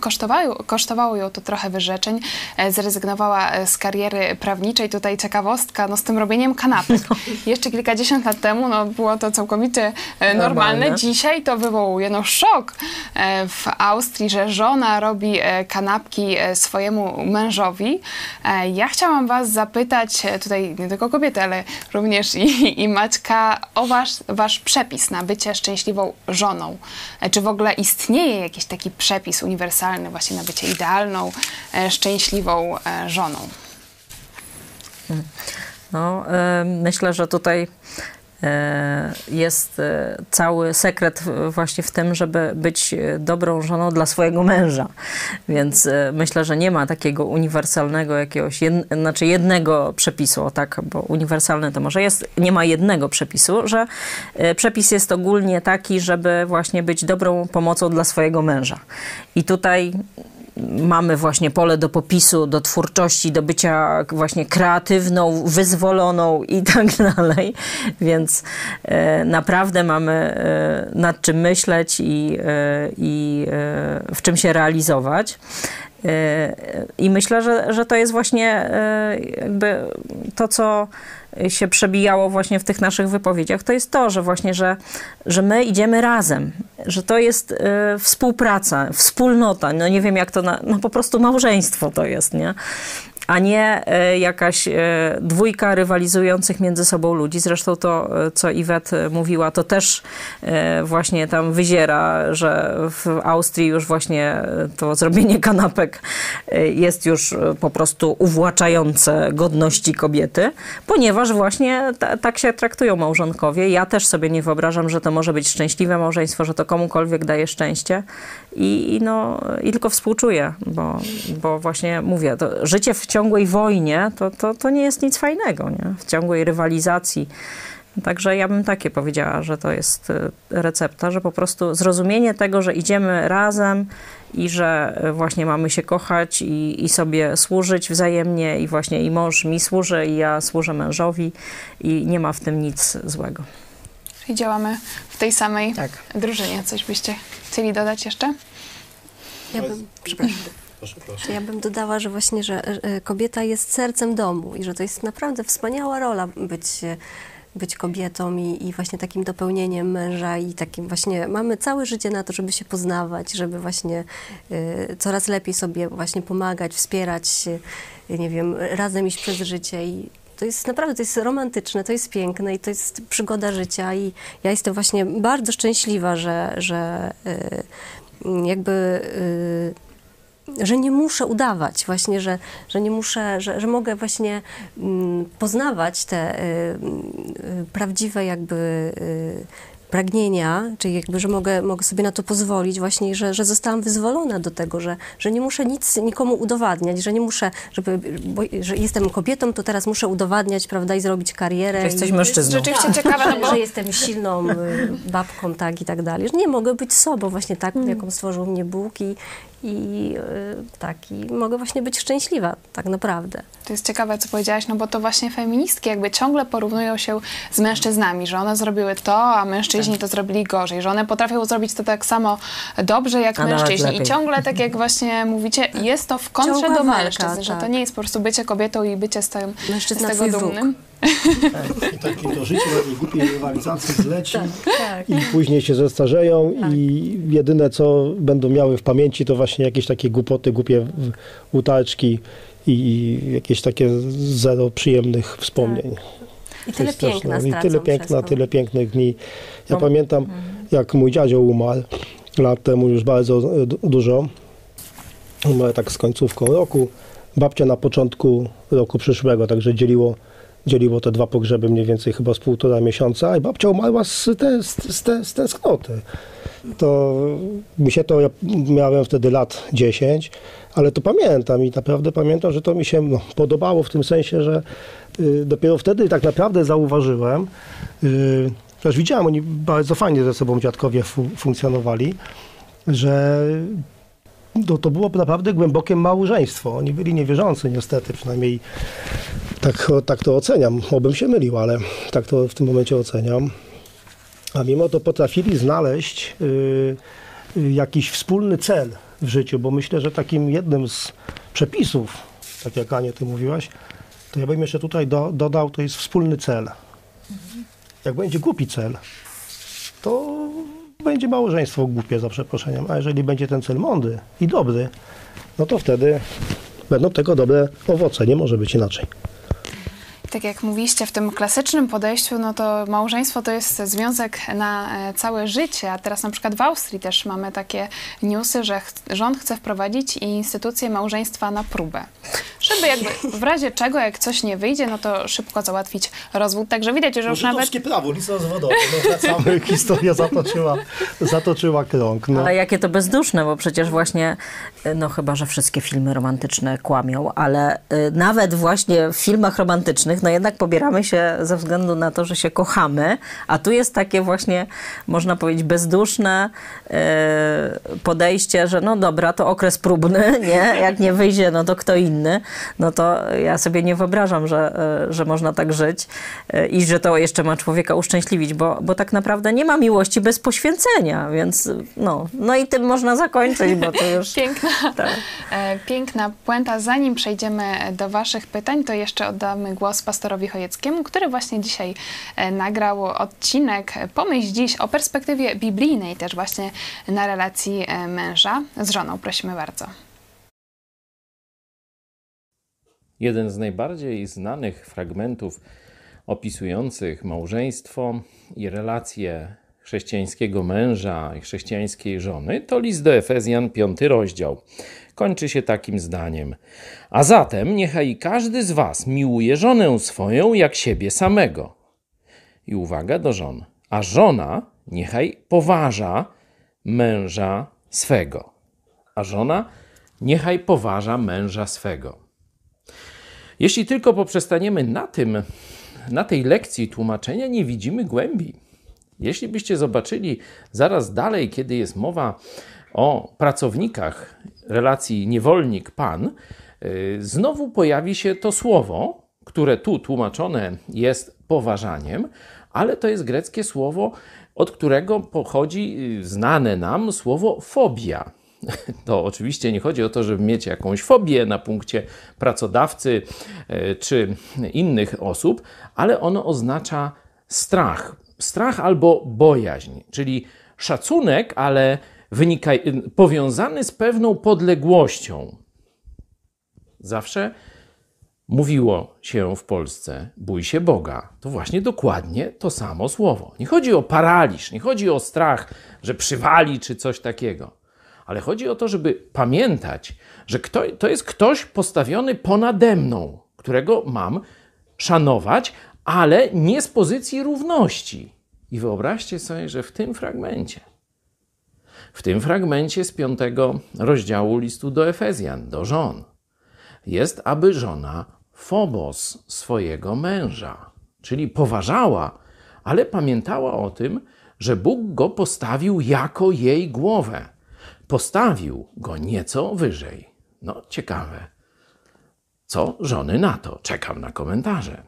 kosztowało, kosztowało ją to trochę wyrzeczeń. E, zrezygnowała z kariery prawniczej. Tutaj ciekawostka no, z tym robieniem kanapek. No. Jeszcze kilkadziesiąt lat temu no, było to całkowicie normalne. normalne. Dzisiaj to wywołuje no, szok w Austrii, że żona robi kanapki swojemu mężowi. Ja chciałam Was zapytać, tutaj nie tylko kobiety, ale również i, i Maćka o wasz, wasz przepis na bycie szczęśliwą żoną. E, czy w ogóle istnieje jakiś taki przepis uniwersalny właśnie na bycie idealną, e, szczęśliwą e, żoną? No, myślę, że tutaj jest e, cały sekret właśnie w tym, żeby być dobrą żoną dla swojego męża. Więc e, myślę, że nie ma takiego uniwersalnego jakiegoś, jed, znaczy jednego przepisu, tak, bo uniwersalny to może jest, nie ma jednego przepisu, że przepis jest ogólnie taki, żeby właśnie być dobrą pomocą dla swojego męża. I tutaj mamy właśnie pole do popisu, do twórczości, do bycia właśnie kreatywną, wyzwoloną i tak dalej. Więc e, naprawdę mamy e, nad czym myśleć i, e, i w czym się realizować. I myślę, że, że to jest właśnie jakby to, co się przebijało właśnie w tych naszych wypowiedziach, to jest to, że właśnie, że, że my idziemy razem, że to jest e, współpraca, wspólnota, no nie wiem jak to, na, no po prostu małżeństwo to jest, nie? A nie e, jakaś e, dwójka rywalizujących między sobą ludzi. Zresztą to, e, co Iwet mówiła, to też właśnie tam wyziera, że w Austrii już właśnie to zrobienie kanapek jest już po prostu uwłaczające godności kobiety, ponieważ właśnie ta, tak się traktują małżonkowie. Ja też sobie nie wyobrażam, że to może być szczęśliwe małżeństwo, że to komukolwiek daje szczęście i, no, i tylko współczuję, bo, bo właśnie mówię, życie w ciągłej wojnie to, to, to nie jest nic fajnego, nie? w ciągłej rywalizacji. Także ja bym takie powiedziała, że to jest y, recepta, że po prostu zrozumienie tego, że idziemy razem i że y, właśnie mamy się kochać i, i sobie służyć wzajemnie i właśnie i mąż mi służy i ja służę mężowi i nie ma w tym nic złego. Czyli działamy w tej samej drużynie. Coś byście chcieli dodać jeszcze? Ja bym, przepraszam. Ja bym dodała, że właśnie, że e, kobieta jest sercem domu i że to jest naprawdę wspaniała rola być, e, być kobietą i, i właśnie takim dopełnieniem męża i takim właśnie, mamy całe życie na to, żeby się poznawać, żeby właśnie e, coraz lepiej sobie właśnie pomagać, wspierać się, nie wiem, razem iść przez życie i to jest naprawdę, to jest romantyczne, to jest piękne i to jest przygoda życia i ja jestem właśnie bardzo szczęśliwa, że, że y, jakby y, że nie muszę udawać właśnie, że, że nie muszę, że, że mogę właśnie mm, poznawać te y, y, prawdziwe jakby y, pragnienia, czyli jakby, że mogę, mogę sobie na to pozwolić właśnie, że, że zostałam wyzwolona do tego, że, że nie muszę nic nikomu udowadniać, że nie muszę, żeby, bo, że jestem kobietą, to teraz muszę udowadniać, prawda, i zrobić karierę. Że jesteś mężczyzną. Rzeczywiście tak, ciekawe, no bo- że jestem silną y, babką, tak i tak dalej. Że nie mogę być sobą właśnie tak, jaką stworzył mnie Bóg i, i y, tak, i mogę właśnie być szczęśliwa, tak naprawdę. To jest ciekawe, co powiedziałaś, no bo to właśnie feministki jakby ciągle porównują się z mężczyznami, że one zrobiły to, a mężczyźni to zrobili gorzej, że one potrafią zrobić to tak samo dobrze jak A mężczyźni. I ciągle, tak jak właśnie mówicie, jest to w kontrze Ciągła do walka, mężczyzn, że to tak. nie jest po prostu bycie kobietą i bycie z, tym, z tego wróg. I takie to życie na tej głupiej rywalizacji zleci Tak. i później się zestarzeją i jedyne co będą miały w pamięci to właśnie jakieś takie głupoty, głupie utarczki i jakieś takie zero przyjemnych wspomnień. I To tyle piękna no, I tyle piękna, tyle pięknych dni. Ja No. pamiętam, jak mój dziadzio umarł lat temu już bardzo e, du- dużo. Umarł tak z końcówką roku. Babcia na początku roku przyszłego, także dzieliło, dzieliło te dwa pogrzeby mniej więcej chyba z półtora miesiąca i babcia umarła z, te, z, z, te, z tęsknoty. To mi się to, ja miałem wtedy lat 10, ale to pamiętam i naprawdę pamiętam, że to mi się no, podobało w tym sensie, że y, dopiero wtedy tak naprawdę zauważyłem, y, też widziałem, oni bardzo fajnie ze sobą dziadkowie fu- funkcjonowali, że to, to było naprawdę głębokie małżeństwo. Oni byli niewierzący niestety, przynajmniej tak, tak to oceniam. Obym się mylił, ale tak to w tym momencie oceniam. A mimo to potrafili znaleźć y, y, jakiś wspólny cel w życiu, bo myślę, że takim jednym z przepisów, tak jak Anie ty mówiłaś, to ja bym jeszcze tutaj do, dodał, to jest wspólny cel. Jak będzie głupi cel, to będzie małżeństwo głupie za przeproszeniem, a jeżeli będzie ten cel mądry i dobry, no to wtedy będą tego dobre owoce, nie może być inaczej. Tak jak mówiliście, w tym klasycznym podejściu, no to małżeństwo to jest związek na e, całe życie, a teraz na przykład w Austrii też mamy takie newsy, że ch- rząd chce wprowadzić instytucję małżeństwa na próbę. Żeby jakby w razie czego, jak coś nie wyjdzie, no to szybko załatwić rozwód. Także widać, że już nawet... prawo, nic rozwodowe. No, wracamy, historia zatoczyła, zatoczyła krąg. No. Ale jakie to bezduszne, bo przecież właśnie, y, no chyba, że wszystkie filmy romantyczne kłamią, ale y, nawet właśnie w filmach romantycznych no jednak pobieramy się ze względu na to, że się kochamy, a tu jest takie właśnie, można powiedzieć, bezduszne e, podejście, że no dobra, to okres próbny, nie? Jak nie wyjdzie, no to kto inny. No to ja sobie nie wyobrażam, że, e, że można tak żyć e, i że to jeszcze ma człowieka uszczęśliwić, bo, bo tak naprawdę nie ma miłości bez poświęcenia, więc no, no i tym można zakończyć, bo to już... Piękna, Tak. piękna puenta. Zanim przejdziemy do Waszych pytań, to jeszcze oddamy głos pastorowi Chojeckiemu, który właśnie dzisiaj e, nagrał odcinek Pomyśl dziś o perspektywie biblijnej, też właśnie na relacji e, męża z żoną. Prosimy bardzo. Jeden z najbardziej znanych fragmentów opisujących małżeństwo i relacje chrześcijańskiego męża i chrześcijańskiej żony to list do Efezjan, piąty rozdział. Kończy się takim zdaniem: A zatem niechaj każdy z was miłuje żonę swoją jak siebie samego. I uwaga do żon. A żona niechaj poważa męża swego. A żona niechaj poważa męża swego. Jeśli tylko poprzestaniemy na tym, na tej lekcji tłumaczenia, nie widzimy głębi. Jeśli byście zobaczyli zaraz dalej, kiedy jest mowa o pracownikach relacji niewolnik-pan, yy, znowu pojawi się to słowo, które tu tłumaczone jest poważaniem, ale to jest greckie słowo, od którego pochodzi yy, znane nam słowo fobia. To oczywiście nie chodzi o to, żeby mieć jakąś fobię na punkcie pracodawcy e, czy innych osób, ale ono oznacza strach. Strach albo bojaźń, czyli szacunek, ale wynikaj, powiązany z pewną podległością. Zawsze mówiło się w Polsce: bój się Boga. To właśnie dokładnie to samo słowo. Nie chodzi o paraliż, nie chodzi o strach, że przywali czy coś takiego ale chodzi o to, żeby pamiętać, że kto, to jest ktoś postawiony ponade mną, którego mam szanować, ale nie z pozycji równości. I wyobraźcie sobie, że w tym fragmencie, w tym fragmencie z piątego rozdziału listu do Efezjan, do żon, jest, aby żona phobos swojego męża, czyli poważała, ale pamiętała o tym, że Bóg go postawił jako jej głowę postawił go nieco wyżej. No, ciekawe. Co żony na to? Czekam na komentarze.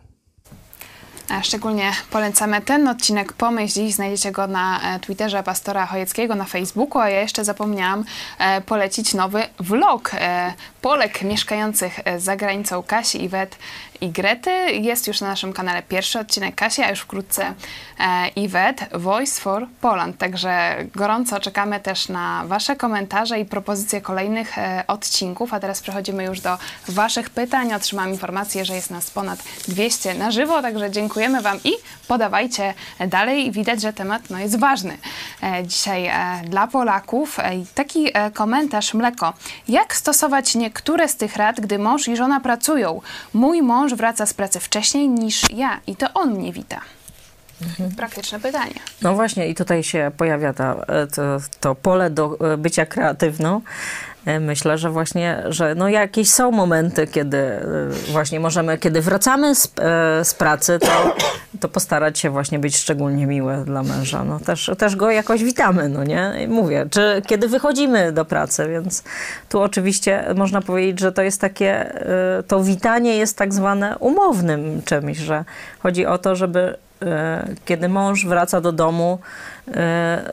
A Szczególnie polecamy ten odcinek Pomyśl dziś. Znajdziecie go na e, Twitterze pastora Chojeckiego, na Facebooku, a ja jeszcze zapomniałam e, polecić nowy vlog e, Polek mieszkających e, za granicą Kasi, Iwet i Grety. Jest już na naszym kanale pierwszy odcinek Kasi, a już wkrótce e, Iwet, Voice for Poland. Także gorąco czekamy też na Wasze komentarze i propozycje kolejnych e, odcinków. A teraz przechodzimy już do Waszych pytań. Otrzymałam informację, że jest nas ponad 200 na żywo, także dziękujemy Wam i podawajcie dalej. Widać, że temat no, jest ważny e, dzisiaj dla Polaków. Taki komentarz Mleko. Jak stosować niektóre z tych rad, gdy mąż i żona pracują? Mój mąż wraca z pracy wcześniej niż ja i to on mnie wita. Praktyczne pytanie. No właśnie, i tutaj się pojawia ta, to, to pole do e, bycia kreatywną. E, Myślę, że właśnie, że no jakieś są momenty, kiedy e, właśnie możemy, kiedy wracamy z, e, z pracy, to, to postarać się właśnie być szczególnie miłe dla męża. No też, też go jakoś witamy, no nie? Mówię, czy kiedy wychodzimy do pracy, więc tu oczywiście można powiedzieć, że to jest takie, to witanie jest tak zwane umownym czymś, że chodzi o to, żeby kiedy mąż wraca do domu,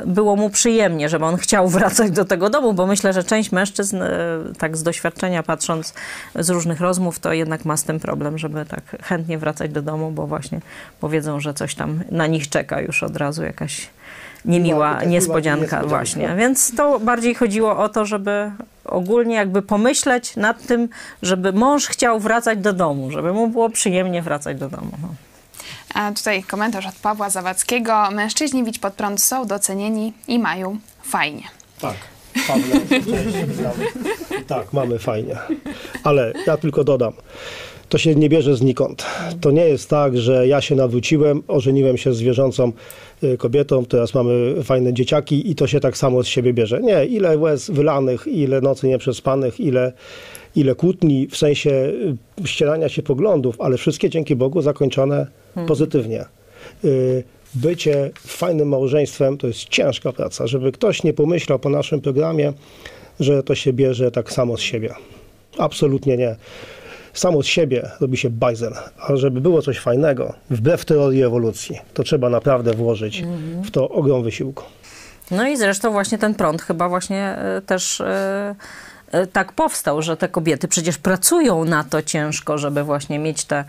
było mu przyjemnie, żeby on chciał wracać do tego domu, bo myślę, że część mężczyzn, e, tak z doświadczenia patrząc z różnych rozmów, to jednak ma z tym problem, żeby tak chętnie wracać do domu, bo właśnie powiedzą, że coś tam na nich czeka już od razu jakaś niemiła No, niespodzianka, niespodzianka. właśnie. Więc to bardziej chodziło o to, żeby ogólnie jakby pomyśleć nad tym, żeby mąż chciał wracać do domu, żeby mu było przyjemnie wracać do domu. No. A tutaj komentarz od Pawła Zawadzkiego. Mężczyźni widź pod prąd są docenieni i mają fajnie. Tak. Pawle, witamy. tak, mamy fajnie. Ale ja tylko dodam, to się nie bierze znikąd. To nie jest tak, że ja się nawróciłem, ożeniłem się z wierzącą y, kobietą, teraz mamy fajne dzieciaki i to się tak samo z siebie bierze. Nie, ile łez wylanych, ile nocy nieprzespanych, ile, ile kłótni w sensie y, ścierania się poglądów, ale wszystkie dzięki Bogu zakończone Hmm. pozytywnie. Y, Bycie fajnym małżeństwem to jest ciężka praca. Żeby ktoś nie pomyślał po naszym programie, że to się bierze tak samo z siebie. Absolutnie nie. Samo z siebie robi się bajzel. A żeby było coś fajnego, wbrew teorii ewolucji, to trzeba naprawdę włożyć w to ogrom wysiłku. No i zresztą właśnie ten prąd chyba właśnie e, też e, tak powstał, że te kobiety przecież pracują na to ciężko, żeby właśnie mieć te,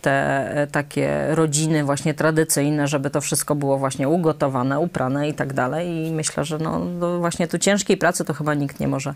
te e, takie rodziny właśnie tradycyjne, żeby to wszystko było właśnie ugotowane, uprane i tak dalej. I myślę, że no, właśnie tu ciężkiej pracy to chyba nikt nie może e,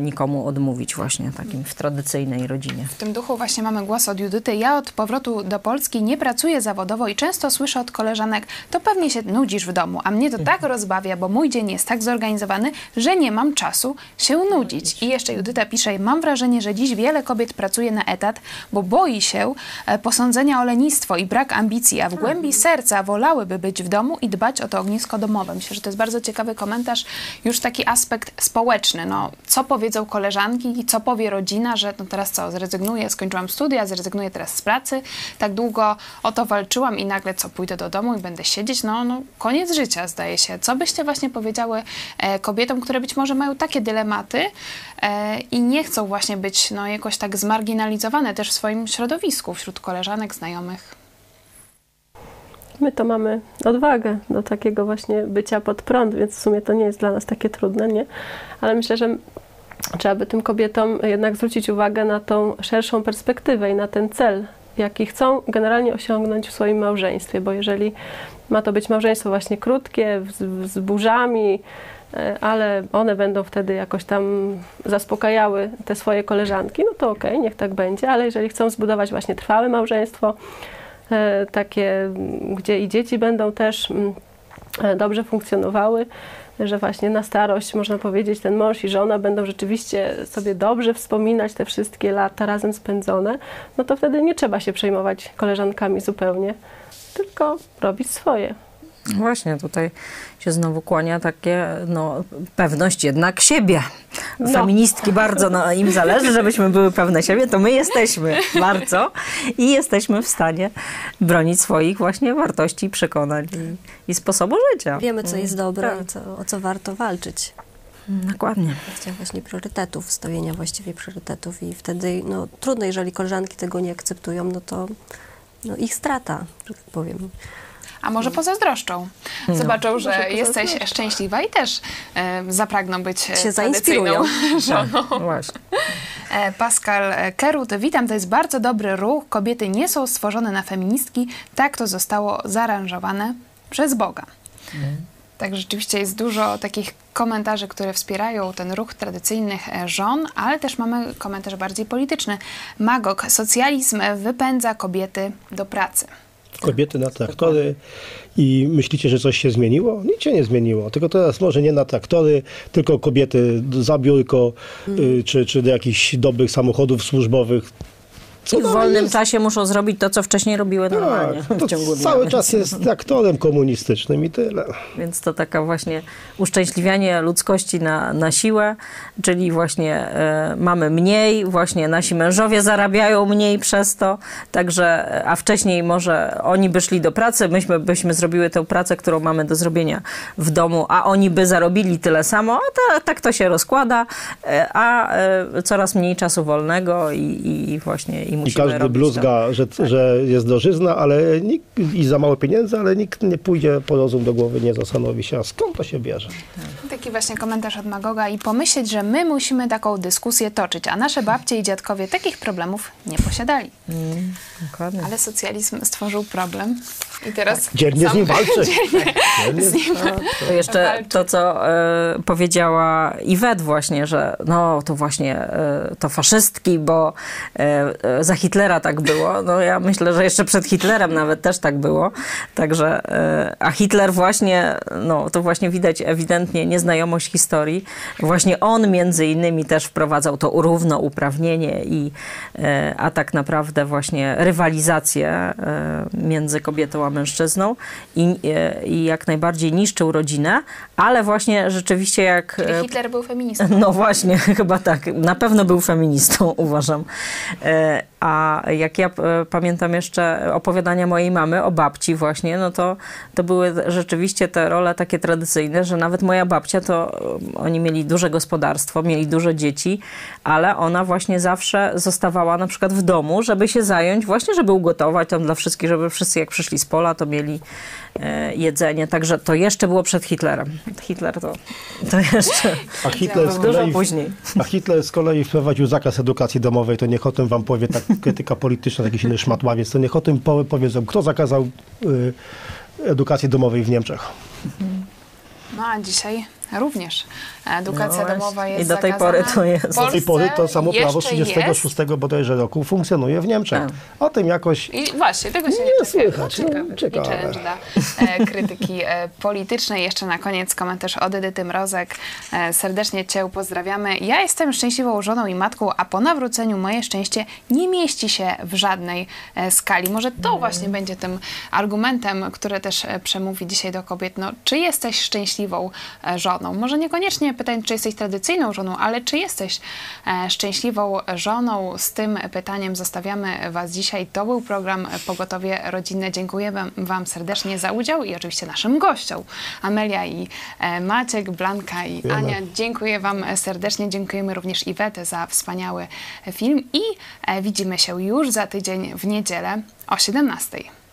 nikomu odmówić właśnie takim w tradycyjnej rodzinie. W tym duchu właśnie mamy głos od Judyty. Ja od powrotu do Polski nie pracuję zawodowo i często słyszę od koleżanek, to pewnie się nudzisz w domu, a mnie to tak rozbawia, bo mój dzień jest tak zorganizowany, że nie mam czasu się nudzić. I jeszcze Judyta pisze, mam wrażenie, że dziś wiele kobiet pracuje na etat, bo boi się e, posądzenia o lenistwo i brak ambicji, a w głębi serca wolałyby być w domu i dbać o to ognisko domowe. Myślę, że to jest bardzo ciekawy komentarz, już taki aspekt społeczny. No, co powiedzą koleżanki i co powie rodzina, że no teraz co, zrezygnuję, skończyłam studia, zrezygnuję teraz z pracy, tak długo o to walczyłam i nagle co, pójdę do domu i będę siedzieć, no, no koniec życia zdaje się. Co byście właśnie powiedziały e, kobietom, które być może mają takie dylematy e, i nie chcą właśnie być no, jakoś tak zmarginalizowane też w swoim środowisku, wśród koleżanek, znajomych? My to mamy odwagę do takiego właśnie bycia pod prąd, więc w sumie to nie jest dla nas takie trudne, nie? Ale myślę, że trzeba by tym kobietom jednak zwrócić uwagę na tą szerszą perspektywę i na ten cel, jaki chcą generalnie osiągnąć w swoim małżeństwie, bo jeżeli ma to być małżeństwo właśnie krótkie, z, z burzami, e, ale one będą wtedy jakoś tam zaspokajały te swoje koleżanki, no to okej, niech tak będzie, ale jeżeli chcą zbudować właśnie trwałe małżeństwo, e, takie, gdzie i dzieci będą też mm, e, dobrze funkcjonowały, że właśnie na starość, można powiedzieć, ten mąż i żona będą rzeczywiście sobie dobrze wspominać te wszystkie lata razem spędzone, no to wtedy nie trzeba się przejmować koleżankami zupełnie, tylko robić swoje. Właśnie tutaj się znowu kłania takie, no, pewność jednak siebie. No. Feministki bardzo na im zależy, żebyśmy były pewne siebie, to my jesteśmy bardzo i jesteśmy w stanie bronić swoich właśnie wartości, przekonań i, i sposobu życia. Wiemy, co jest Mm, dobre tak. i co, o co warto walczyć. Dokładnie. Kwestia właśnie priorytetów, stawienia właściwie priorytetów i wtedy no, trudno, jeżeli koleżanki tego nie akceptują, no to no, ich strata, że tak powiem. A może pozazdroszczą. No. Zobaczą, że Może jesteś szczęśliwa i też e, zapragną być e, Się zainspirują. żoną. Właśnie. E, Pascal Kerut, witam, to jest bardzo dobry ruch. Kobiety nie są stworzone na feministki. Tak to zostało zaaranżowane przez Boga. Tak, rzeczywiście jest dużo takich komentarzy, które wspierają ten ruch tradycyjnych e, żon, ale też mamy komentarz bardziej polityczny. Magog, socjalizm wypędza kobiety do pracy. Kobiety na traktory i myślicie, że coś się zmieniło? Nic się nie zmieniło. Tylko teraz może nie na traktory, tylko kobiety za biurko y, czy, czy do jakichś dobrych samochodów służbowych. I w wolnym czasie muszą zrobić to, co wcześniej robiły normalnie Tak, w to ciągu dnia. cały czas jest traktorem komunistycznym i tyle. Więc to taka właśnie uszczęśliwianie ludzkości na, na siłę, czyli właśnie e, mamy mniej, właśnie nasi mężowie zarabiają mniej przez to, także, e, a wcześniej może oni by szli do pracy, myśmy byśmy zrobiły tę pracę, którą mamy do zrobienia w domu, a oni by zarobili tyle samo, a ta, tak to się rozkłada, e, a e, coraz mniej czasu wolnego i, i właśnie i I musimy każdy robić bluzga, że, że jest drożyzna, ale nikt, i za mało pieniędzy, ale nikt nie pójdzie po rozum do głowy, nie zastanowi się, a skąd to się bierze. Taki właśnie komentarz od Magoga i pomyśleć, że my musimy taką dyskusję toczyć, a nasze babcie i dziadkowie takich problemów nie posiadali. Mm. Ale socjalizm stworzył problem i teraz Dzielnie z sam- nim walczy. Dzielnie Dzielnie z nim To jeszcze to, co e, powiedziała Iwet właśnie, że no to właśnie e, to faszystki, bo e, za Hitlera tak było. No ja myślę, że jeszcze przed Hitlerem nawet też tak było. Także, a Hitler właśnie, no to właśnie widać ewidentnie nieznajomość historii. Właśnie on między innymi też wprowadzał to równouprawnienie i, a tak naprawdę właśnie rywalizację między kobietą została mężczyzną i, e, i jak najbardziej niszczył rodzinę, ale właśnie rzeczywiście jak... Czyli e, Hitler był feministą. no właśnie, chyba tak. Na pewno był feministą, uważam. A jak ja e, pamiętam jeszcze opowiadania mojej mamy o babci właśnie, no to, to były rzeczywiście te role takie tradycyjne, że nawet moja babcia to e, oni mieli duże gospodarstwo, mieli dużo dzieci, ale ona właśnie zawsze zostawała na przykład w domu, żeby się zająć właśnie, żeby ugotować tam dla wszystkich, żeby wszyscy jak przyszli z pola, to mieli jedzenie. Także to jeszcze było przed Hitlerem. Hitler to, to jeszcze A Hitler, z dużo kolei, później. a Hitler z kolei wprowadził zakaz edukacji domowej, to niech o tym wam powie tak krytyka polityczna, jakiś inny szmatławiec, to niech o tym powie, powiedzą, kto zakazał y, edukacji domowej w Niemczech. No a dzisiaj również edukacja No domowa jest i do tej zakazana. pory to jest. Do tej pory to samo prawo jeszcze 36 bodajże roku funkcjonuje w Niemczech. O tym jakoś I właśnie, tego się nie, Nie czepiamy. słychać, no, Ciekawe, challenge dla e, krytyki e, politycznej. Jeszcze na koniec komentarz od Edyty Mrozek. E, serdecznie Cię pozdrawiamy. Ja jestem szczęśliwą żoną i matką, a po nawróceniu moje szczęście nie mieści się w żadnej skali. Może to właśnie będzie tym argumentem, który też przemówi dzisiaj do kobiet. No, czy jesteś szczęśliwą e, żoną? Może niekoniecznie pytanie, czy jesteś tradycyjną żoną, ale czy jesteś e, szczęśliwą żoną? Z tym pytaniem zostawiamy Was dzisiaj. To był program Pogotowie Rodzinne. Dziękuję wam, serdecznie za udział i oczywiście naszym gościom Amelia i e, Maciek, Blanka i Dziękujemy. Ania. Dziękuję Wam serdecznie. Dziękujemy również Iwetę za wspaniały film i e, widzimy się już za tydzień w niedzielę o 17.